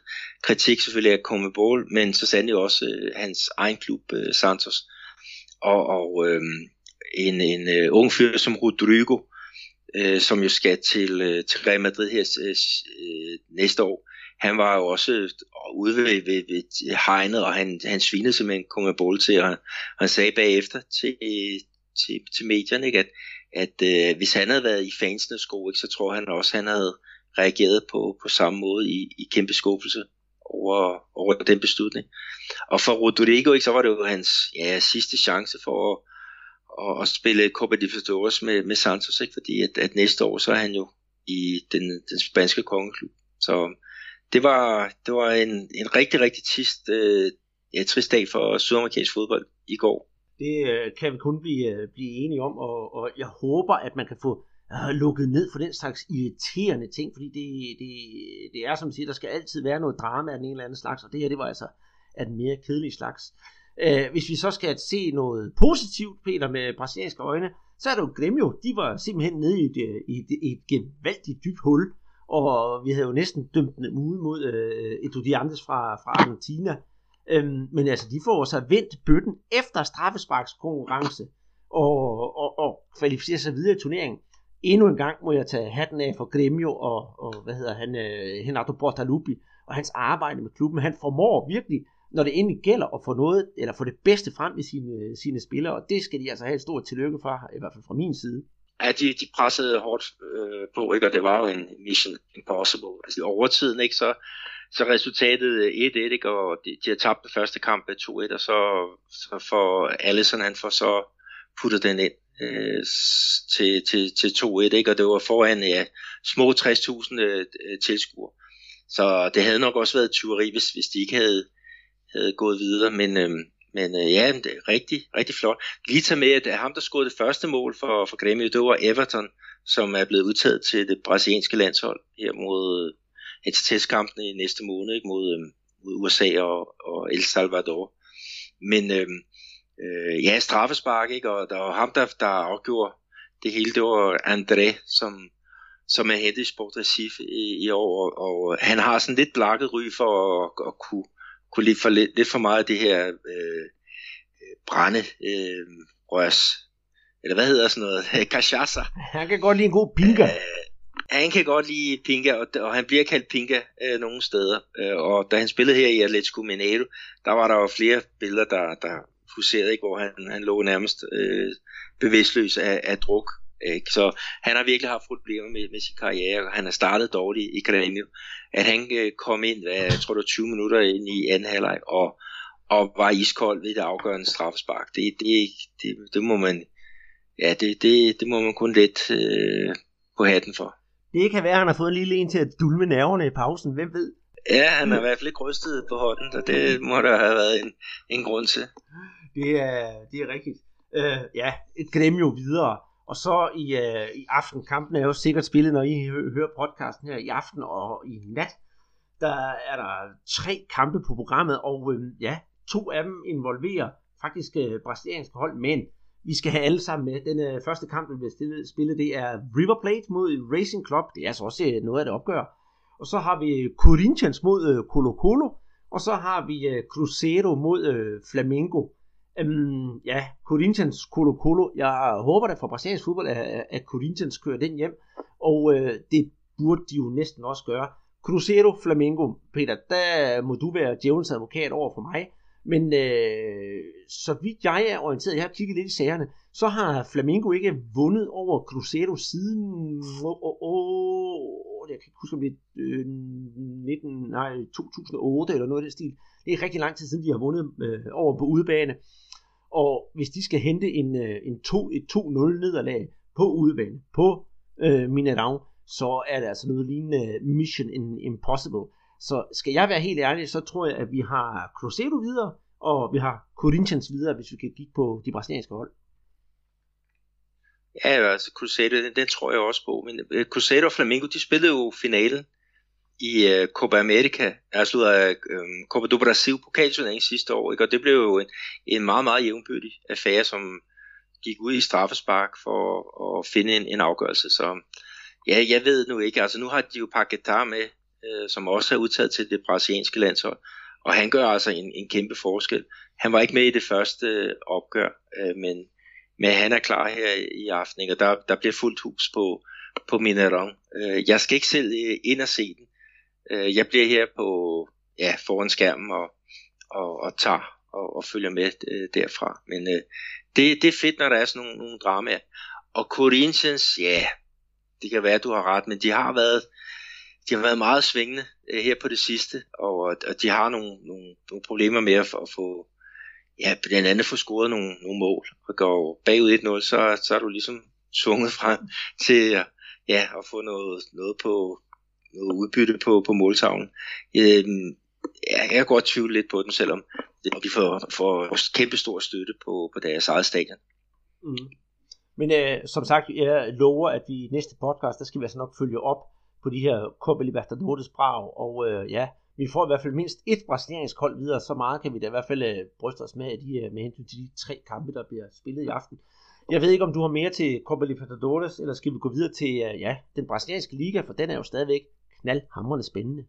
kritik selvfølgelig af Comebol, men så sandelig også øh, hans egen klub, øh, Santos. Og, og øh, en, en øh, ung fyr som Rodrigo, øh, som jo skal til, øh, til Real Madrid her øh, øh næste år, han var jo også øh, ude ved, ved, ved hegnet, og han, han svinede simpelthen Kongabol til, og han sagde bagefter til, til, til medierne, ikke, at, at øh, hvis han havde været i fansenes sko, ikke, så tror han også, han havde reageret på, på samme måde i, i kæmpe skuffelse over, over den beslutning. Og for Rodrigo, ikke, så var det jo hans ja, sidste chance for at, og, og spille Copa Libertadores med, med Santos, ikke, fordi at, at næste år, så er han jo i den, den spanske kongeklub. Så um, det var, det var en, en rigtig, rigtig trist, øh, ja, trist dag for sydamerikansk fodbold i går. Det øh, kan vi kun blive, øh, blive enige om, og, og jeg håber, at man kan få øh, lukket ned for den slags irriterende ting, fordi det, det, det er som siger, der skal altid være noget drama af den ene eller anden slags, og det her, det var altså af den mere kedelige slags. Øh, hvis vi så skal se noget positivt, Peter, med brasilianske øjne, så er det jo Gremio, de var simpelthen nede i et, øh, i et, et gevaldigt dybt hul, og vi havde jo næsten dømt dem ude mod øh, Etudiantes fra, fra Argentina. Øhm, men altså, de får så vendt bøtten efter straffesparkskonkurrence og, og, og kvalificerer sig videre i turneringen. endnu en gang må jeg tage hatten af for Gremio og, og hvad hedder han, øh, Renato Bortaluppi og hans arbejde med klubben. Han formår virkelig, når det endelig gælder at få noget, eller få det bedste frem i sine, sine spillere, og det skal de altså have et stort tillykke fra, i hvert fald fra min side. Ja, de, de pressede hårdt øh, på, ikke? og det var jo en mission impossible. Altså overtiden, ikke? Så, så resultatet øh, 1-1, ikke? og de, de har tabt den første kamp 2-1, og så, så får Allison, han får så puttet den ind øh, til, til, til 2-1, ikke? og det var foran ja, små 60.000 øh, øh, tilskuere. Så det havde nok også været tyveri, hvis, hvis de ikke havde, havde gået videre, men, øh, men øh, ja, det er rigtig, rigtig flot. Lige tage med, at ham, der scorede det første mål for, for Grêmio, det var Everton, som er blevet udtaget til det brasilianske landshold her mod øh, altså til i næste måned ikke, mod, øh, mod USA og, og El Salvador. Men øh, øh, ja, straffespark, ikke? og der var ham, der, der afgjorde det hele, det var André, som, som er hentet i Sport Recife i, i år, og, og han har sådan lidt blakket ry for at, at kunne kunne lidt for, lidt, lidt for meget af det her øh, brænde øh, rørs, eller hvad hedder sådan noget, (laughs) cachaça. Han kan godt lide en god pinga. Øh, han kan godt lide pinga, og, og han bliver kaldt pinga øh, nogle steder. Øh, og da han spillede her i Atletico Mineiro, der var der jo flere billeder, der, der huserede, ikke, hvor han, han lå nærmest øh, bevidstløs af, af druk. Ikke? Så han har virkelig haft problemer med, med sin karriere, og han har startet dårligt i Grêmio. At han øh, kom ind, hvad, jeg tror det var 20 minutter ind i anden halvleg, og, og var iskold ved det afgørende straffespark. Det, det, det, det må man ja, det, det, det må man kun lidt øh, på hatten for. Det kan være, at han har fået en lille en til at dulme nerverne i pausen. Hvem ved? Ja, han har i hvert fald ikke rystet på hånden, og det må der have været en, en grund til. Det er, det er rigtigt. Uh, ja, et Gremio videre. Og så i, øh, i aften, kampen er jo sikkert spillet, når I hører podcasten her i aften og i nat, der er der tre kampe på programmet, og øh, ja, to af dem involverer faktisk øh, brasilianske hold, men vi skal have alle sammen med. Den øh, første kamp, vi vil spillet, spille, det er River Plate mod Racing Club. Det er altså også øh, noget af det opgør. Og så har vi øh, Corinthians mod øh, Colo Colo, og så har vi øh, Cruzeiro mod øh, Flamengo. Øhm, ja, Corinthians Colo Colo. Jeg håber da for brasiliansk fodbold, at, at Corinthians kører den hjem. Og øh, det burde de jo næsten også gøre. Cruzeiro Flamengo, Peter, der må du være djævelens advokat over for mig. Men øh, så vidt jeg er orienteret, jeg har kigget lidt i sagerne, så har Flamengo ikke vundet over Cruzeiro siden oh, oh, oh, jeg kan ikke huske om det er øh, 19, nej, 2008 eller noget af den stil. Det er rigtig lang tid siden, de har vundet øh, over på udebane. Og hvis de skal hente en, øh, en 2, et 2-0 nederlag på udebane, på øh, Mineirão, så er det altså noget lignende Mission Impossible. Så skal jeg være helt ærlig, så tror jeg, at vi har Cruzeiro videre, og vi har Corinthians videre, hvis vi kan kigge på de brasilianske hold. Ja, altså Cruzeiro, den, den tror jeg også på. Men uh, Cruzeiro og Flamengo, de spillede jo finalen i uh, Copa America, altså uh, um, Copa do Brasil pokalturneringen sidste år, ikke? og det blev jo en, en meget, meget jævnbyrdig affære, som gik ud i straffespark for at finde en, en afgørelse. Så ja, jeg ved nu ikke, altså nu har de jo Paquetá med, uh, som også er udtaget til det brasilianske landshold, og han gør altså en, en kæmpe forskel. Han var ikke med i det første øh, opgør, uh, men, men han er klar her i aften, ikke? og der, der bliver fuldt hus på, på Mineron. Uh, jeg skal ikke selv ind og se den, Øh, jeg bliver her på ja, foran skærmen og, og, og tager og, og følger med øh, derfra. Men øh, det, det er fedt, når der er sådan nogle, nogle dramaer. Og Corinthians, ja, det kan være, at du har ret, men de har været, de har været meget svingende øh, her på det sidste, og, og de har nogle, nogle, nogle problemer med at, at få, ja, blandt andet få scoret nogle, nogle mål. Og går bagud 1-0, så, så er du ligesom tvunget frem til ja, at få noget, noget på, noget udbytte på, på måltavlen. Øhm, jeg, jeg kan godt tvivle lidt på den, selvom de får, får kæmpe stor støtte på, på deres eget stadion. Mm. Men øh, som sagt, jeg lover, at vi i næste podcast, der skal vi altså nok følge op på de her Copa Libertadores brag, og øh, ja, vi får i hvert fald mindst et brasiliansk hold videre, så meget kan vi da i hvert fald øh, bryste os med, at de, øh, med hensyn til de tre kampe, der bliver spillet i aften. Jeg ved ikke, om du har mere til Copa Libertadores, eller skal vi gå videre til øh, ja, den brasilianske liga, for den er jo stadigvæk knaldhamrende spændende.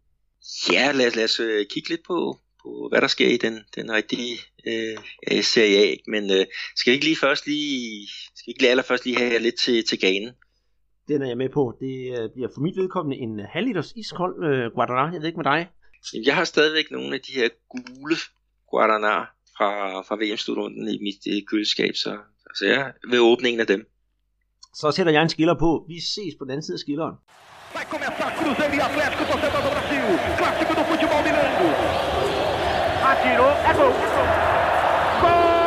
Ja, lad os, lad os uh, kigge lidt på, på, hvad der sker i den, den rigtige uh, Serie A. Men uh, skal vi ikke lige først lige, skal vi ikke lige allerførst lige have lidt til, til Ganen? Den er jeg med på. Det øh, bliver for mit vedkommende en halv liters iskold øh, Guadalajara. Jeg ved ikke med dig. Jeg har stadigvæk nogle af de her gule Guadalajara fra, fra VM-slutrunden i mit øh, køleskab, så, så jeg vil åbne en af dem. Så sætter jeg en skiller på. Vi ses på den anden side af skilleren. Vai começar Cruzeiro e Atlético, torcedor do Brasil. Clássico do futebol mineiro. Atirou, é gol. Gol!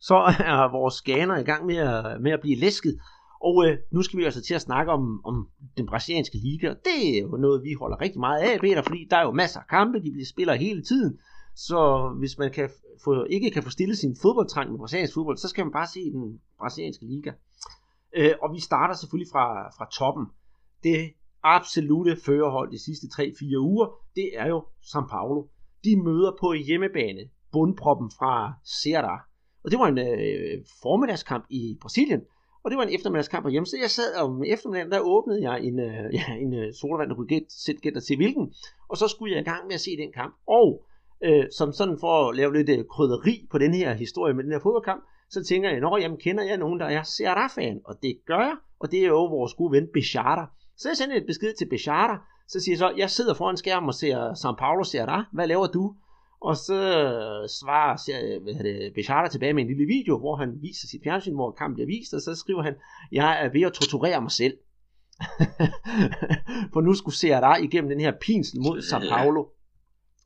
Så er vores scanner i gang med at, med at blive læsket. Og øh, nu skal vi altså til at snakke om, om den brasilianske liga. Det er jo noget, vi holder rigtig meget af, Peter, fordi der er jo masser af kampe, de bliver spiller hele tiden. Så hvis man kan få, ikke kan få stillet sin fodboldtrang med brasiliansk fodbold, så skal man bare se den brasilianske liga. Øh, og vi starter selvfølgelig fra, fra toppen. Det absolute førerhold de sidste 3-4 uger, det er jo São Paulo. De møder på hjemmebane bundproppen fra Ceará. Og det var en øh, formiddagskamp i Brasilien, og det var en eftermiddagskamp hjemme. Så jeg sad om eftermiddagen, der åbnede jeg en, øh, (laughs) ja, en øh, sodavand, der kunne gætte, gætte til hvilken, og så skulle jeg i gang med at se den kamp. Og øh, som sådan for at lave lidt øh, krydderi på den her historie med den her fodboldkamp, så tænker jeg, når jamen kender jeg nogen, der er Serra-fan, og det gør jeg, og det er jo vores gode ven Bechata. Så jeg sender et besked til Bechata, så siger jeg så, jeg sidder foran skærmen og ser São Paulo Serra, hvad laver du? Og så øh, svarer det, Bechata tilbage med en lille video, hvor han viser sit fjernsyn, hvor kampen bliver vist, og så skriver han, jeg er ved at torturere mig selv. (laughs) For nu skulle Serra igennem den her pinsel mod São Paulo.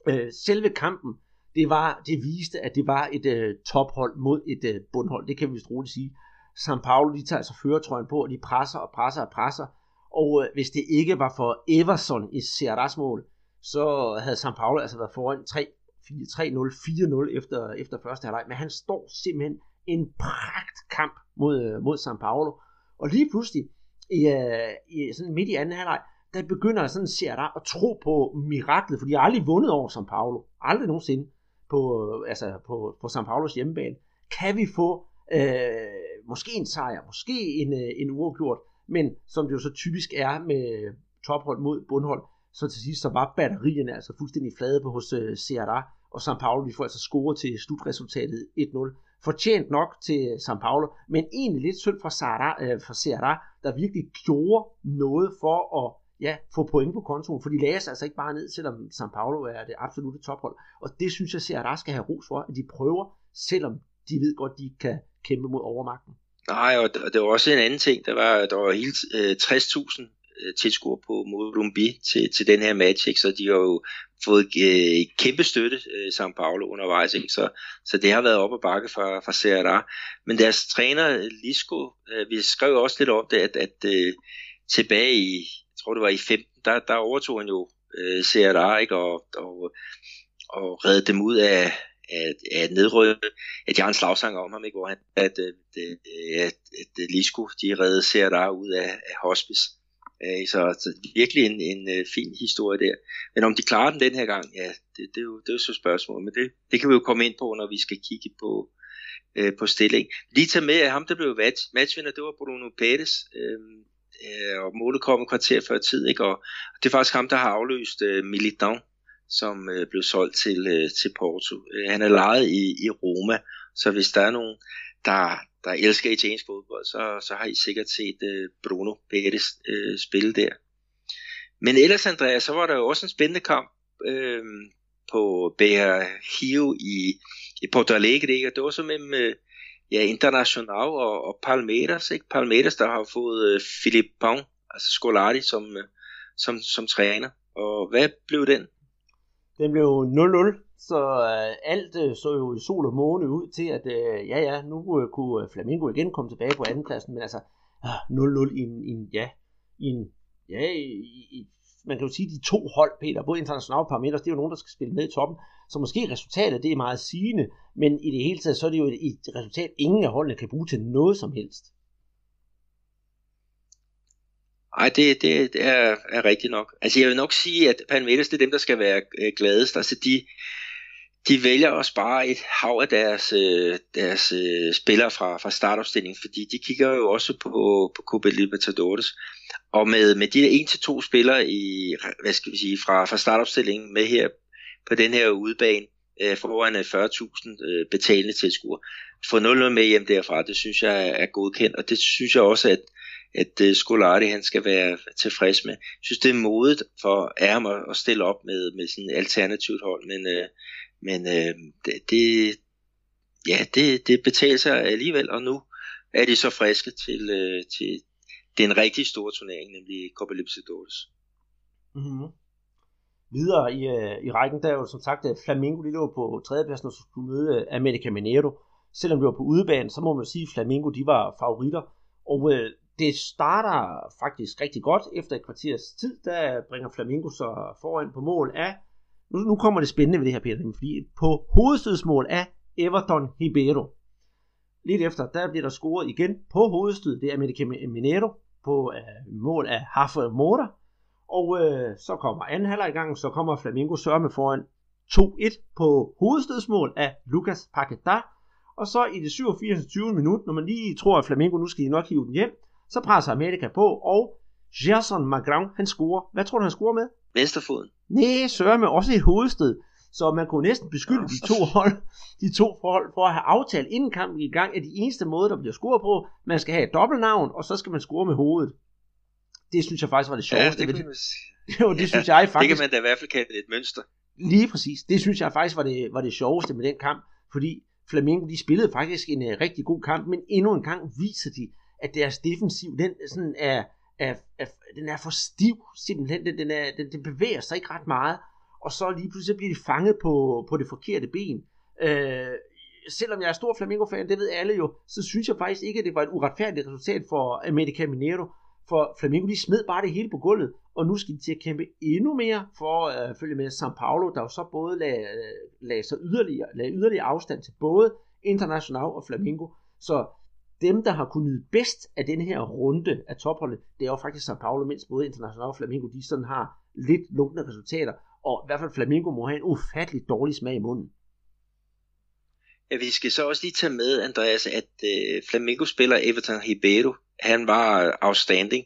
Øh, selve kampen, det, var, det viste, at det var et øh, tophold mod et øh, bundhold. Det kan vi vist roligt sige. San Paulo, de tager altså føretrøjen på, og de presser og presser og presser. Og øh, hvis det ikke var for Everson i Serras mål, så havde San Paulo altså været foran 3 3-0, 4-0 efter, efter første halvleg. Men han står simpelthen en pragt kamp mod, øh, mod San Paulo. Og lige pludselig, i, øh, i, sådan midt i anden halvleg, der begynder sådan ser der at tro på miraklet, for de har aldrig vundet over São Paulo. Aldrig nogensinde på, øh, altså på, på São Paulos hjemmebane. Kan vi få øh, måske en sejr, måske en, øh, en uafgjort, men som det jo så typisk er med tophold mod bundhold, så til sidst så var batterierne altså fuldstændig flade på hos øh, Ceará, og São Paulo de får altså score til slutresultatet 1-0. Fortjent nok til São Paulo, men egentlig lidt synd for, Serra, øh, for Ceará, der virkelig gjorde noget for at ja, få point på kontoen, for de lagde sig altså ikke bare ned, selvom São Paulo er det absolute tophold. Og det synes jeg, at der skal have ros for, at de prøver, selvom de ved godt, de kan kæmpe mod overmagten. Nej, og det var også en anden ting, der var, der var helt øh, 60.000 øh, tilskuere på Morumbi til, til den her match, ikke? så de har jo fået øh, kæmpe støtte, øh, São Paulo undervejs, ikke? Så, så det har været op ad bakke fra, fra Serie Men deres træner, Lisco, øh, vi skrev også lidt om det, at, at øh, tilbage i, tror det var i 15, der, der overtog han jo øh, CRA, ikke, og, og, og redde dem ud af, at, at nedrykke, at jeg har en slagsang om ham, ikke, hvor han, øh, øh, at, at, at, at Lisco, de redde CRA ud af, af hospice. Øh, så, så virkelig en, en, fin historie der. Men om de klarer den den her gang, ja, det, det, er, jo, det er jo så spørgsmål. Men det, det kan vi jo komme ind på, når vi skal kigge på, øh, på stilling. Lige til med, at ham, der blev match, matchvinder, det var Bruno Pérez. Øh, øh, og målet kom et kvarter før tid, ikke? Og det er faktisk ham, der har afløst øh, Militan, som øh, blev solgt til, øh, til Porto. Øh, han er lejet i, i Roma, så hvis der er nogen, der, der elsker italiensk fodbold, så, så har I sikkert set øh, Bruno Pérez øh, spille der. Men ellers, Andreas, så var der jo også en spændende kamp øh, på Beja Hio i, i Porto Alegre, ikke? og det var så mellem øh, ja, International og, og Palmeiras, ikke? Palmeiras, der har fået øh, Philippe Pong, altså Scolari, som, øh, som, som træner. Og hvad blev den? Den blev 0-0, så øh, alt øh, så jo i sol og måne ud til, at øh, ja, ja, nu øh, kunne øh, Flamingo igen komme tilbage på andenpladsen, men altså ah, øh, 0-0 i en, i en, ja, i en, ja, i, i man kan jo sige, de to hold, Peter, både internationale og parametre, det er jo nogen, der skal spille med i toppen. Så måske resultatet, det er meget sigende, men i det hele taget, så er det jo et, et resultat, ingen af holdene kan bruge til noget som helst. Nej, det, det, det er, er rigtigt nok. Altså jeg vil nok sige, at Palmeiras, det er dem, der skal være øh, gladest. Altså de, de vælger at spare et hav af deres, øh, deres øh, spillere fra, fra startopstillingen, fordi de kigger jo også på, på Copa Libertadores. Og med, med de der 1 to spillere i, hvad skal vi sige, fra, fra startopstillingen med her på den her udebane, øh, foran øh, 40.000 øh, betalende tilskuere. Få 0 med hjem derfra, det synes jeg er godkendt, og det synes jeg også, at, at Scolari han skal være tilfreds med. Jeg synes, det er modigt for Ærmer at, at stille op med, med sådan et alternativt hold, men, øh, men øh, det, det, ja, det, det betaler sig alligevel, og nu er de så friske til, øh, til den rigtig store turnering, nemlig Copa Libertadores. Mm-hmm. Videre i, øh, i rækken, der er jo som sagt, øh, Flamingo de lå på tredjepladsen og skulle møde øh, America Mineiro. Selvom de var på udebane, så må man sige, at Flamingo de var favoritter. Og øh, det starter faktisk rigtig godt. Efter et kvarters tid, der bringer Flamingo så foran på mål af... Nu, nu kommer det spændende ved det her, Peter, fordi på hovedstødsmål af Everton Ribeiro. Lidt efter, der bliver der scoret igen på hovedstød. Det er Medica Minero på øh, mål af Rafa Mora. Og øh, så kommer anden halvleg i gang, så kommer Flamengo sørme foran 2-1 på hovedstødsmål af Lucas Paquetá. Og så i det 87. 20. minut, når man lige tror, at Flamengo nu skal de nok hive den hjem, så presser Amerika på, og Gerson Magrão, han scorer. Hvad tror du, han scorer med? Venstrefoden. Nej, sørme også et hovedstød. Så man kunne næsten beskylde de to hold, de to forhold for at have aftalt inden kampen i gang, at de eneste måde, der bliver scoret på, man skal have et dobbeltnavn, og så skal man score med hovedet. Det synes jeg faktisk var det sjoveste. Ja, det, man... (laughs) jo, det synes jeg faktisk. Det kan man da i hvert fald kalde et mønster. Lige præcis. Det synes jeg faktisk var det, var det sjoveste med den kamp, fordi Flamengo, de spillede faktisk en uh, rigtig god kamp, men endnu en gang viser de, at deres defensiv, den sådan er, er, er, den er for stiv, simpelthen, den, den, er, den, den bevæger sig ikke ret meget, og så lige pludselig bliver de fanget på, på det forkerte ben. Øh, selvom jeg er stor Flamengo-fan, det ved alle jo, så synes jeg faktisk ikke, at det var et uretfærdigt resultat for America Mineiro, for Flamengo de smed bare det hele på gulvet, og nu skal de til at kæmpe endnu mere for at øh, følge med São Paulo, der jo så både lagde, øh, lagde, sig yderligere, lagde yderligere afstand til både International og Flamengo. Så dem, der har kunnet nyde bedst af den her runde af topholdet, det er jo faktisk São Paulo, mens både International og Flamengo, de sådan har lidt lukkende resultater, og i hvert fald Flamengo må have en ufattelig dårlig smag i munden. Ja, vi skal så også lige tage med, Andreas, at øh, Flamengo spiller Everton Ribeiro. Han var øh, outstanding.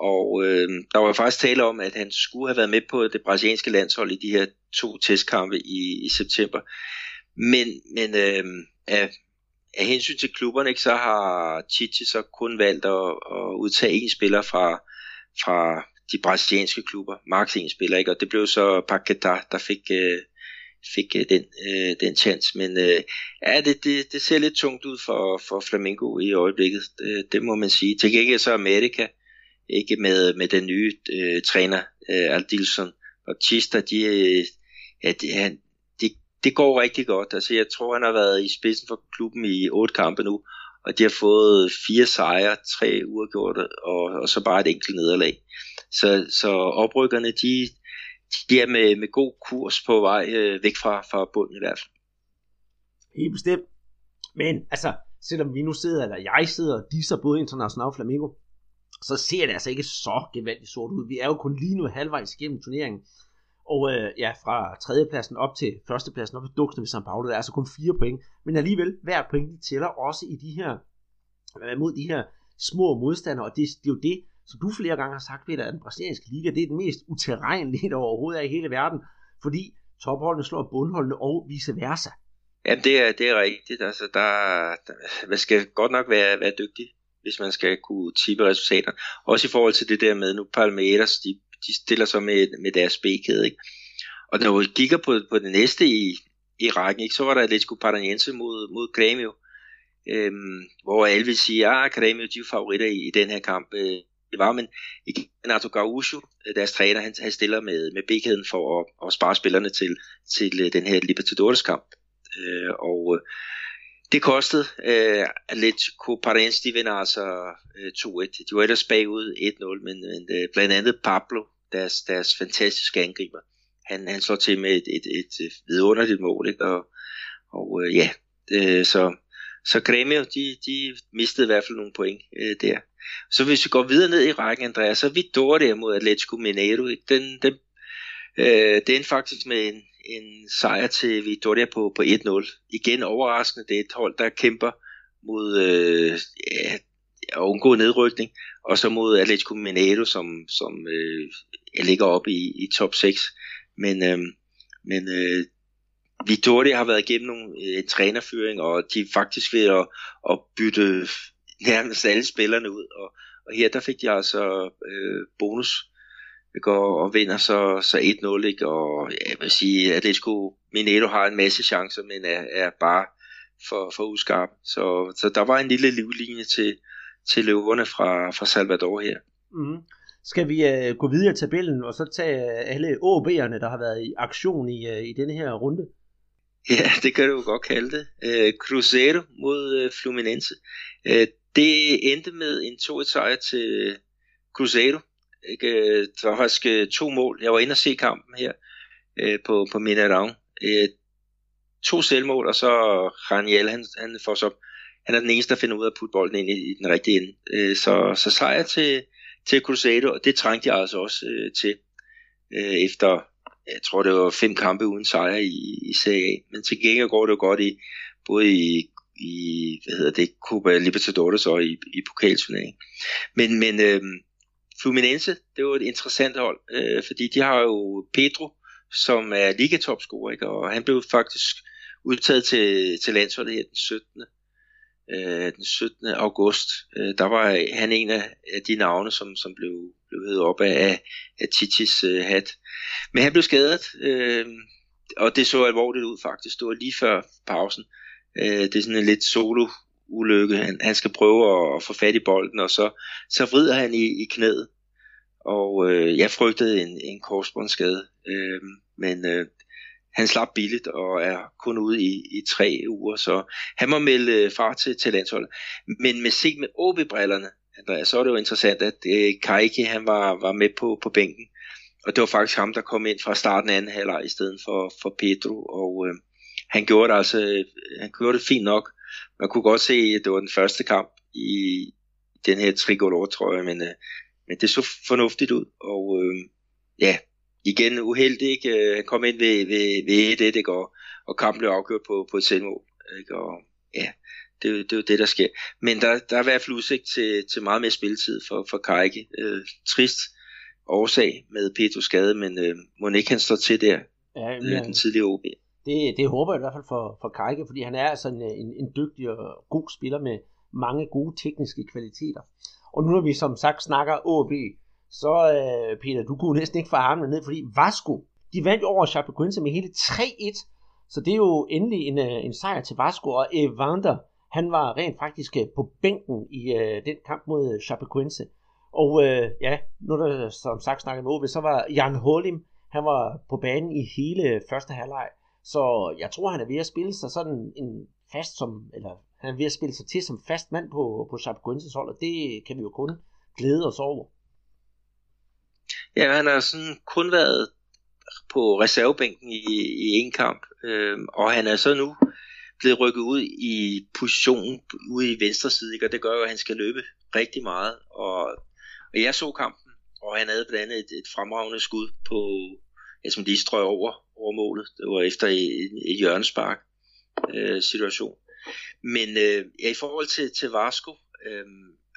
Og øh, der var faktisk tale om, at han skulle have været med på det brasilianske landshold i de her to testkampe i, i september. Men, men øh, af, af hensyn til klubberne, ikke, så har Chichi så kun valgt at, at udtage en spiller fra, fra de brasilianske klubber. Max en spiller, ikke? og det blev så Paquetá, der fik, øh, fik øh, den, øh, den chance. Men øh, ja, det, det, det ser lidt tungt ud for, for Flamengo i øjeblikket, det, det må man sige. Til gengæld så Amerika, ikke med, med den nye øh, træner, øh, Aldilson og Chista, de, øh, ja, de, han, det går rigtig godt. Altså, jeg tror, han har været i spidsen for klubben i otte kampe nu, og de har fået fire sejre, tre uafgjorte, og, og så bare et enkelt nederlag. Så, så oprykkerne, de, de er med, med god kurs på vej øh, væk fra, fra bunden i hvert fald. Helt bestemt. Men altså, selvom vi nu sidder, eller jeg sidder og disser både International og Flamingo, så ser det altså ikke så gevaldigt sort ud. Vi er jo kun lige nu halvvejs igennem turneringen. Og øh, ja, fra tredjepladsen op til førstepladsen op til duksen ved São Paulo, der er altså kun fire point. Men alligevel, hver point de tæller også i de her, øh, mod de her små modstandere, og det, det er jo det, som du flere gange har sagt, Peter, at den brasilianske liga, det er den mest uterrenlige, der overhovedet er i hele verden, fordi topholdene slår bundholdene og vice versa. Ja, det er, det er rigtigt. Altså, der, der, man skal godt nok være, være dygtig, hvis man skal kunne tippe resultater. Også i forhold til det der med, nu Palmeiras, de, de stiller sig med, med deres spækæde, ikke? Og når vi kigger på, på det næste i, i rækken, ikke, så var der Atletico Paranaense mod, mod Grêmio, øhm, hvor alle vil sige, at ah, Grêmio de er favoritter i, i den her kamp. Øh, det var, men Renato Gaúcho, øh, deres træner, han, han stiller med, med bækheden for at, at spare spillerne til, til øh, den her Libertadores kamp. Øh, og øh, det kostede øh, Atletico Paranaense, de vinder altså øh, 2-1. De var ellers bagud 1-0, men, men øh, blandt andet Pablo, deres, deres fantastiske angriber, han, han slår til med et, et, et, vidunderligt mål, ikke? og, og øh, ja, øh, så, så Grêmio, de, de mistede i hvert fald nogle point øh, der. Så hvis vi går videre ned i rækken, Andreas, så er der mod Atletico Mineiro. Den, den, øh, det er faktisk med en, en sejr til Vitoria på, på 1-0. Igen overraskende, det er et hold, der kæmper mod øh, ja, at undgå nedrykning, og så mod Atletico Mineiro, som, som øh, ligger oppe i, i top 6. Men, øh, men øh, Vittoria har været igennem nogle, øh, en trænerføring, og de er faktisk ved at, at bytte nærmest alle spillerne ud, og, og her der fik de altså øh, bonus går og vinder så, så 1-0, ikke? og jeg vil sige, at Atletico Mineiro har en masse chancer, men er, er bare for, for uskarp. Så, så der var en lille livlinje til, til løverne fra, fra Salvador her. Mm. Skal vi uh, gå videre i tabellen og så tage alle OB'erne, der har været i aktion i, uh, i denne her runde? Ja, (laughs) det kan du jo godt kalde det. Uh, Cruzeiro mod uh, Fluminense. Uh, det endte med en 2-1 sejr til Cruzeiro. Ikke? Der var faktisk to mål. Jeg var inde og se kampen her uh, på, på Mineirão. Uh, to selvmål, og så Raniel, han, han får så han er den eneste, der finder ud af at putte bolden ind i, i den rigtige ende. Øh, så, så sejr til, til Cruzado, og det trængte jeg altså også øh, til øh, efter, jeg tror det var fem kampe uden sejr i, i Serie A. Men til gengæld går det jo godt i, både i, i hvad hedder det, Copa Libertadores og i, i pokalturneringen. Men, men øh, Fluminense, det var et interessant hold, øh, fordi de har jo Pedro, som er ligatopscorer, ikke? og han blev faktisk udtaget til, til landsholdet her den 17 øh, den 17. august, øh, der var han en af, af de navne, som, som blev, blev hævet op af, af Titis øh, hat. Men han blev skadet, øh, og det så alvorligt ud faktisk. Det var lige før pausen. Øh, det er sådan en lidt solo ulykke. Han, han skal prøve at, at få fat i bolden, og så, så vrider han i, i knæet. Og øh, jeg frygtede en, en korsbåndsskade. Øh, men øh, han slap billigt og er kun ude i, i tre uger, så han må melde øh, far til, til landsholdet. Men med set med OB-brillerne, Andreas, så er det jo interessant, at øh, Kajke, han var, var med på, på bænken. Og det var faktisk ham, der kom ind fra starten af anden halvleg i stedet for, for Pedro. Og øh, han gjorde det altså øh, han gjorde det fint nok. Man kunne godt se, at det var den første kamp i den her tricolor, tror jeg, men, øh, men det så fornuftigt ud. Og øh, ja, igen uheldig, ikke? Han kom ind ved, ved, ved 1-1, ikke? Og, og kampen blev afgjort på, på et selvmål, ikke? Og ja, det, det er jo det, der sker. Men der, der er i hvert fald udsigt til, til meget mere spilletid for, for Kajke. Øh, trist årsag med Petros skade, men øh, må ikke han står til der, ja, øh, men, øh, den tidlige OB. Det, det håber jeg i hvert fald for, for Kajke, fordi han er altså en, en, en dygtig og god spiller med mange gode tekniske kvaliteter. Og nu når vi som sagt snakker OB, så øh, Peter, du kunne næsten ikke få armene ned, fordi Vasco, de vandt over Chapecoense med hele 3-1, så det er jo endelig en, øh, en sejr til Vasco, og Evander, han var rent faktisk øh, på bænken i øh, den kamp mod øh, Chapecoense. Og øh, ja, nu der som sagt snakket med OB, så var Jan Holim, han var på banen i hele øh, første halvleg. Så jeg tror, han er ved at spille sig sådan en fast som, eller han er ved at spille sig til som fast mand på, på Chapecoenses hold, og det kan vi jo kun glæde os over. Ja, han har sådan kun været på reservebænken i, i en kamp, øh, og han er så nu blevet rykket ud i positionen ude i venstre side, ikke? og det gør jo, at han skal løbe rigtig meget. Og, og jeg så kampen, og han havde blandt andet et, et fremragende skud på, ja, som lige strøg over, over målet. Det var efter et, et hjørnespark øh, situation. Men øh, ja, i forhold til, til Vasco, øh,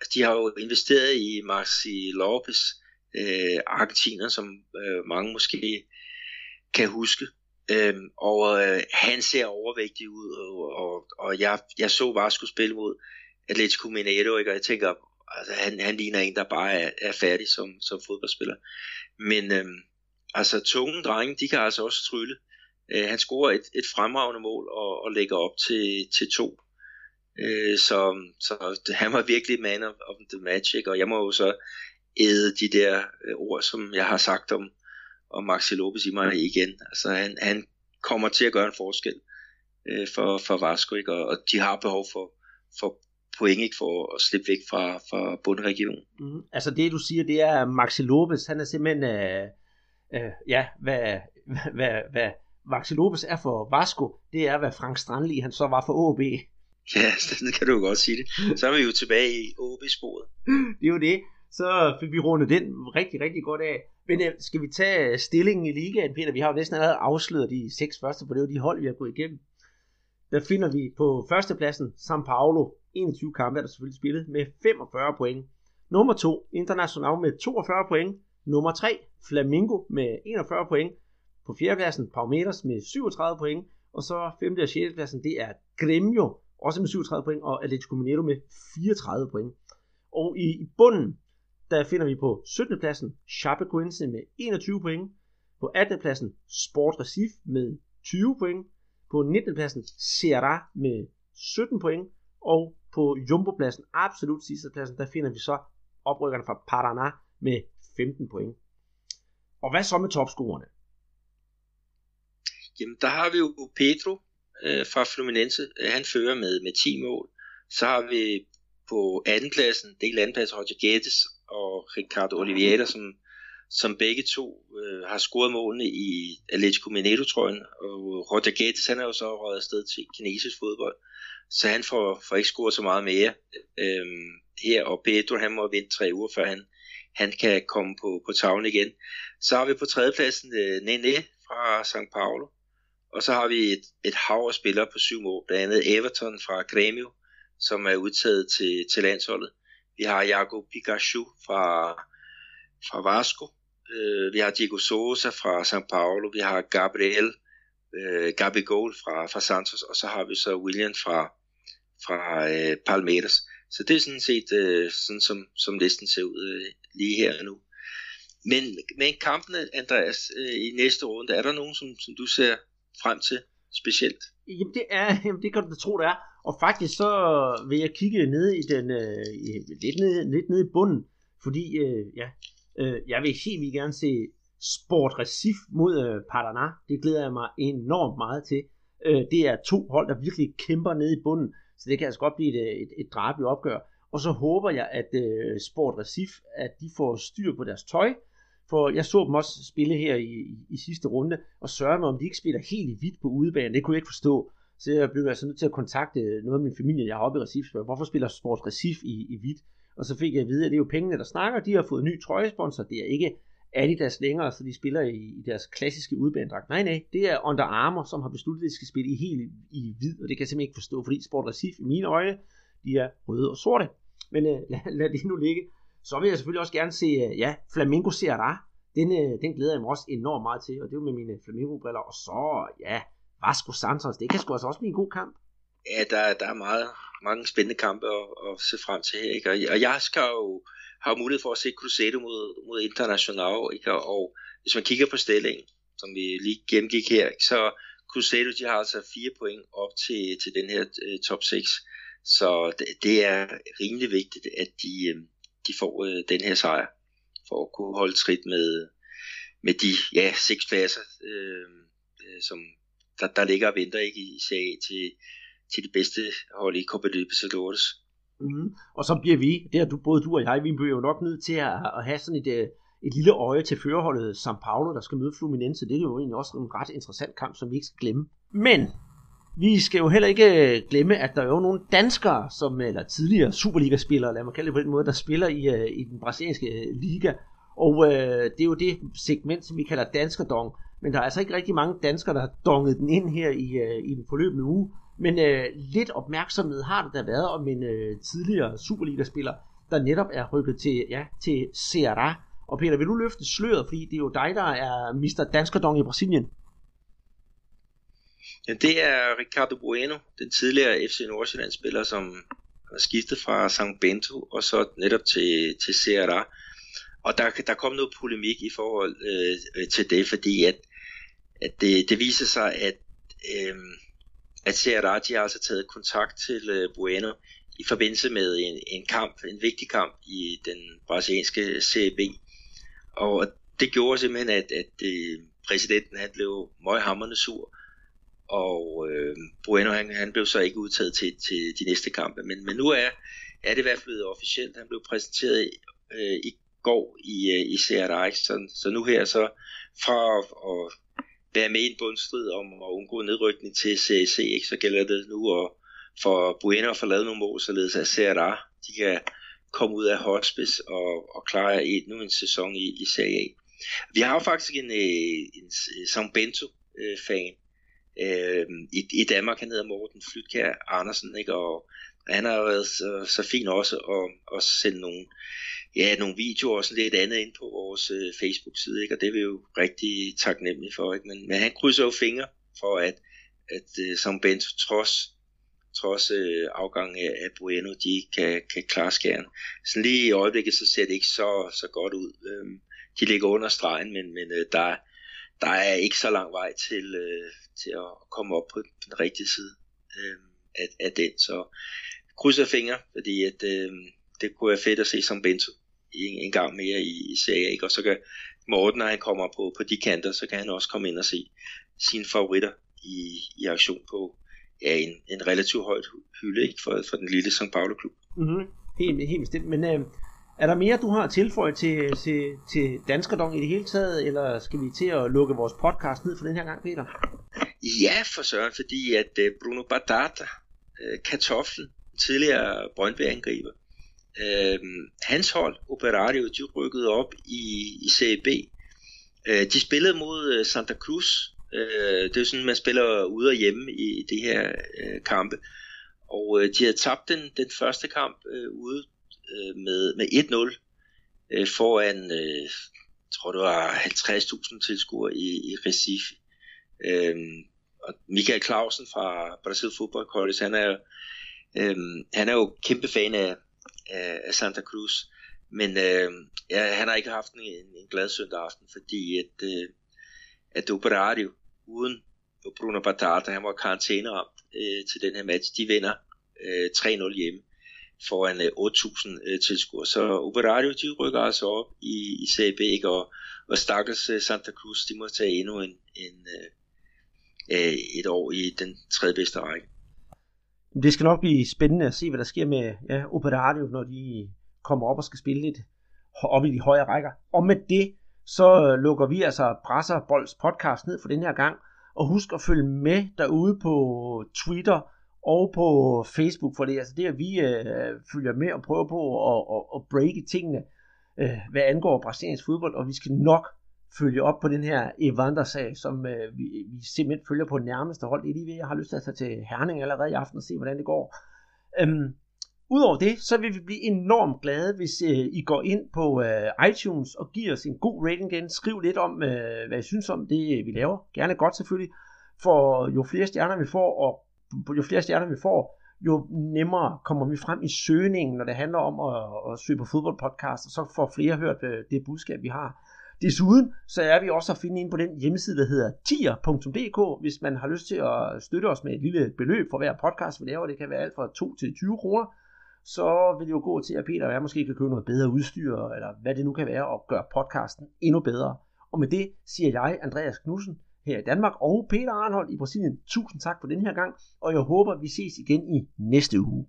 altså, de har jo investeret i Maxi Lopez, øh, Øh, argentiner, som øh, mange måske kan huske. Øhm, og øh, han ser overvægtig ud, og, og, og jeg, jeg så bare skulle spille mod Atletico Mineiro, ikke? og jeg tænker, altså, han, han ligner en, der bare er, er færdig som, som fodboldspiller. Men øhm, altså tunge drenge, de kan altså også trylle. Øh, han scorer et, et fremragende mål og, og lægger op til, til to. Øh, så, så han var virkelig man of, of the match, ikke? og jeg må jo så æde de der øh, ord, som jeg har sagt om, om Maxi Lopez i mig igen. Altså han, han kommer til at gøre en forskel øh, for, for Vasco, ikke? Og, og de har behov for, for point ikke for at slippe væk fra, fra bundregionen. Mm. Altså det du siger, det er Maxi Lopez, han er simpelthen, øh, øh, ja, hvad, hvad, hvad Maxi Lopez er for Vasco, det er hvad Frank Strandli han så var for OB. (laughs) Ja, det kan du jo godt sige det. Så er vi jo tilbage i OB-sporet. det er jo det så fik vi rundet den rigtig, rigtig godt af. Men øh, skal vi tage stillingen i ligaen, Peter? Vi har jo næsten allerede afsløret de seks første, for det er jo de hold, vi har gået igennem. Der finder vi på førstepladsen San Paulo. 21 kampe er der selvfølgelig spillet med 45 point. Nummer 2, International med 42 point. Nummer 3, Flamingo med 41 point. På fjerdepladsen, Palmeiras med 37 point. Og så 5. og 6. pladsen, det er Gremio, også med 37 point, og Atletico Mineiro med 34 point. Og i bunden, der finder vi på 17. pladsen Chapecoense med 21 point. På 18. pladsen Sport Recife med 20 point. På 19. pladsen Serra med 17 point. Og på Jumbo-pladsen, absolut sidste pladsen, der finder vi så oprykkerne fra Paraná med 15 point. Og hvad så med topscorerne? Jamen, der har vi jo Pedro øh, fra Fluminense. Øh, han fører med, med 10 mål. Så har vi på anden pladsen, det er andenpladsen, Roger Guedes og Ricardo Oliveira, som, som begge to øh, har scoret målene i Atletico Mineiro-trøjen. Og Roger Gates, han er jo så røget afsted til kinesisk fodbold, så han får, får ikke scoret så meget mere øh, her. Og Pedro, han må vente tre uger, før han, han kan komme på, på tavlen igen. Så har vi på tredjepladsen øh, Nene fra São Paulo, og så har vi et, et hav af spillere på syv mål, blandt andet Everton fra Grêmio, som er udtaget til, til landsholdet. Vi har Jago Pikachu fra, fra Vasco. Øh, vi har Diego Sosa fra São Paulo. Vi har Gabriel øh, Gabigol fra, fra Santos. Og så har vi så William fra, fra øh, Palmeiras. Så det er sådan set øh, sådan, som, som listen ser ud øh, lige her nu. Men, men kampene, Andreas, øh, i næste runde, er der nogen, som, som du ser frem til specielt? Jamen det er, (laughs) jamen det kan du da tro, det er. Og faktisk så vil jeg kigge ned i den, øh, lidt, ned, lidt ned i bunden, fordi øh, ja, øh, jeg vil helt vildt gerne se Sport Recif mod øh, Paraná. Det glæder jeg mig enormt meget til. Øh, det er to hold, der virkelig kæmper ned i bunden, så det kan altså godt blive et, et, et drabeligt opgør. Og så håber jeg, at øh, Sport Recif, at de får styr på deres tøj, for jeg så dem også spille her i, i, i sidste runde, og sørge mig, om de ikke spiller helt i hvidt på udebane. Det kunne jeg ikke forstå. Så jeg blev altså nødt til at kontakte noget af min familie, jeg har oppe i Recif, hvorfor spiller Sports Recif i, i hvidt? Og så fik jeg at vide, at det er jo pengene, der snakker. De har fået en ny trøjesponsor. Det er ikke Adidas længere, så de spiller i, i deres klassiske udbanedragt. Nej, nej, det er Under Armour, som har besluttet, at de skal spille i helt i hvid, og det kan jeg simpelthen ikke forstå, fordi Sport Recif i mine øjne, de er røde og sorte. Men uh, (laughs) lad, lad det nu ligge. Så vil jeg selvfølgelig også gerne se, uh, ja, Flamingo Serra. Den, uh, den glæder jeg mig også enormt meget til, og det er jo med mine Flamingo-briller. Og så, ja, Vasco Santos, det kan sgu altså også blive en god kamp. Ja, der, der er meget, mange spændende kampe at, at se frem til her. Ikke? Og jeg skal jo have mulighed for at se Cruzeiro mod, mod International. Ikke? Og hvis man kigger på stillingen, som vi lige gennemgik her, så Cruzeiro de har altså fire point op til, til den her øh, top 6. Så det, det er rimelig vigtigt, at de, øh, de får øh, den her sejr, for at kunne holde trit med, med de ja, seks pladser, øh, som, der, der ligger og venter ikke i CA til, til de bedste hold i Copa Libertadores. Mm. Og så bliver vi, det er du, både du og jeg, vi bliver jo nok nødt til at, at have sådan et, øh, et lille øje til førerholdet São Paulo, der skal møde Fluminense. Det er jo egentlig også en ret interessant kamp, som vi ikke skal glemme. Men vi skal jo heller ikke øh, glemme, at der er jo nogle danskere, som, øh, eller tidligere Superliga-spillere, lad mig kalde det på den måde, der spiller i, i den brasilianske liga. Og øh, det er jo det segment, som vi kalder danskerdong. Men der er altså ikke rigtig mange danskere, der har donget den ind her i, øh, i den forløbende uge. Men øh, lidt opmærksomhed har der da været om en øh, tidligere Superliga-spiller, der netop er rykket til, ja, til Ceará. Og Peter, vil du løfte sløret, fordi det er jo dig, der er Mr. Danskerdong i Brasilien? Ja, det er Ricardo Bueno, den tidligere FC Nordsjælland-spiller, som har skiftet fra San Bento og så netop til, til Ceará. Og der, der kom noget polemik i forhold øh, til det, fordi at, at det, det viser sig, at, øh, at Ceará de har altså taget kontakt til øh, Bueno i forbindelse med en, en kamp, en vigtig kamp i den brasilianske CB. Og det gjorde simpelthen, at, at øh, præsidenten han blev møghamrende sur, og øh, Bueno han, han blev så ikke udtaget til, til de næste kampe. Men, men nu er, er det i hvert fald blevet officielt. Han blev præsenteret øh, i går i, øh, i CRX, så, så nu her så fra at være med i en bundstrid om at undgå nedrykning til CAC, ikke, så gælder det nu at for Bueno at få lavet nogle mål, således at CRA de kan komme ud af hospice og, og klare et, nu en sæson i, i Serie A. Vi har jo faktisk en, øh, en, øh, en Bento-fan øh, øh, i, i Danmark, han hedder Morten Flytkær Andersen, ikke? og han har været så, så fin også at, at sende nogle ja, nogle videoer og sådan lidt andet ind på vores øh, Facebook-side, ikke? og det er vi jo rigtig taknemmelige for. Ikke? Men, men han krydser jo fingre for, at, at øh, som Bento trods, trods øh, afgang af, af Bueno, de kan, kan klare skæren. Så lige i øjeblikket, så ser det ikke så, så godt ud. Um, de ligger under stregen, men, men øh, der, der er ikke så lang vej til, øh, til at komme op på den rigtige side øh, af, af den. Så krydser fingre, fordi at, uh, det kunne være fedt at se som Bento en, en gang mere i, i Serie A, og så kan Morten, når han kommer på, på de kanter, så kan han også komme ind og se sine favoritter i, i aktion på ja, en, en relativt højt hylde ikke, for, for den lille St. Paulo-klub. Mm-hmm. Helt, helt bestemt. Men øh, er der mere, du har tilføjet til, til, til Danskerdong i det hele taget, eller skal vi til at lukke vores podcast ned for den her gang, Peter? Ja, for søren, fordi at uh, Bruno Badata, uh, kartoflen, tidligere Brøndby-angriber, Øh, hans hold, Operario, de rykkede op i, i Serie B. Øh, de spillede mod øh, Santa Cruz. Øh, det er jo sådan, man spiller ude og hjemme i, i de her øh, kampe. Og øh, de havde tabt den, den første kamp øh, ude øh, med, med 1-0 øh, foran, øh, tror det var 50.000 tilskuere i, i Recife. Øh, og Michael Clausen fra Brasil Football College, han er, øh, han er jo kæmpe fan af, af, af Santa Cruz. Men øh, ja, han har ikke haft en, en glad søndag aften, fordi at, øh, at Operario uden Bruno Batata, han var karantæneramt øh, til den her match, de vinder øh, 3-0 hjemme foran øh, 8.000 øh, tilskuere. Så Operario, de rykker altså op i, i CB, ikke? Og, og stakkels øh, Santa Cruz, de må tage endnu en, en, øh, øh et år i den tredje bedste række. Det skal nok blive spændende at se, hvad der sker med ja, Operario, når de kommer op og skal spille lidt op i de højere rækker. Og med det, så lukker vi altså Brasserbolds podcast ned for den her gang. Og husk at følge med derude på Twitter og på Facebook, for det er altså det, at vi øh, følger med og prøver på at, at, at breake tingene, øh, hvad angår brasiliansk fodbold, og vi skal nok følge op på den her Evander-sag, som øh, vi, vi simpelthen følger på nærmeste hold. Det er lige ved, jeg har lyst til at tage til Herning allerede i aften og se, hvordan det går. Øhm, Udover det, så vil vi blive enormt glade, hvis øh, I går ind på øh, iTunes og giver os en god rating igen. Skriv lidt om, øh, hvad I synes om det, øh, vi laver. Gerne godt selvfølgelig. For jo flere stjerner vi får, og jo flere stjerner vi får, jo nemmere kommer vi frem i søgningen, når det handler om at, at søge på fodboldpodcast, og så får flere hørt øh, det budskab, vi har. Desuden så er vi også at finde ind på den hjemmeside, der hedder tier.dk, hvis man har lyst til at støtte os med et lille beløb for hver podcast, vi laver. Det kan være alt fra 2 til 20 kroner. Så vil det jo gå til, at Peter og jeg måske kan købe noget bedre udstyr, eller hvad det nu kan være, og gøre podcasten endnu bedre. Og med det siger jeg, Andreas Knudsen, her i Danmark, og Peter Arnhold i Brasilien. Tusind tak for den her gang, og jeg håber, vi ses igen i næste uge.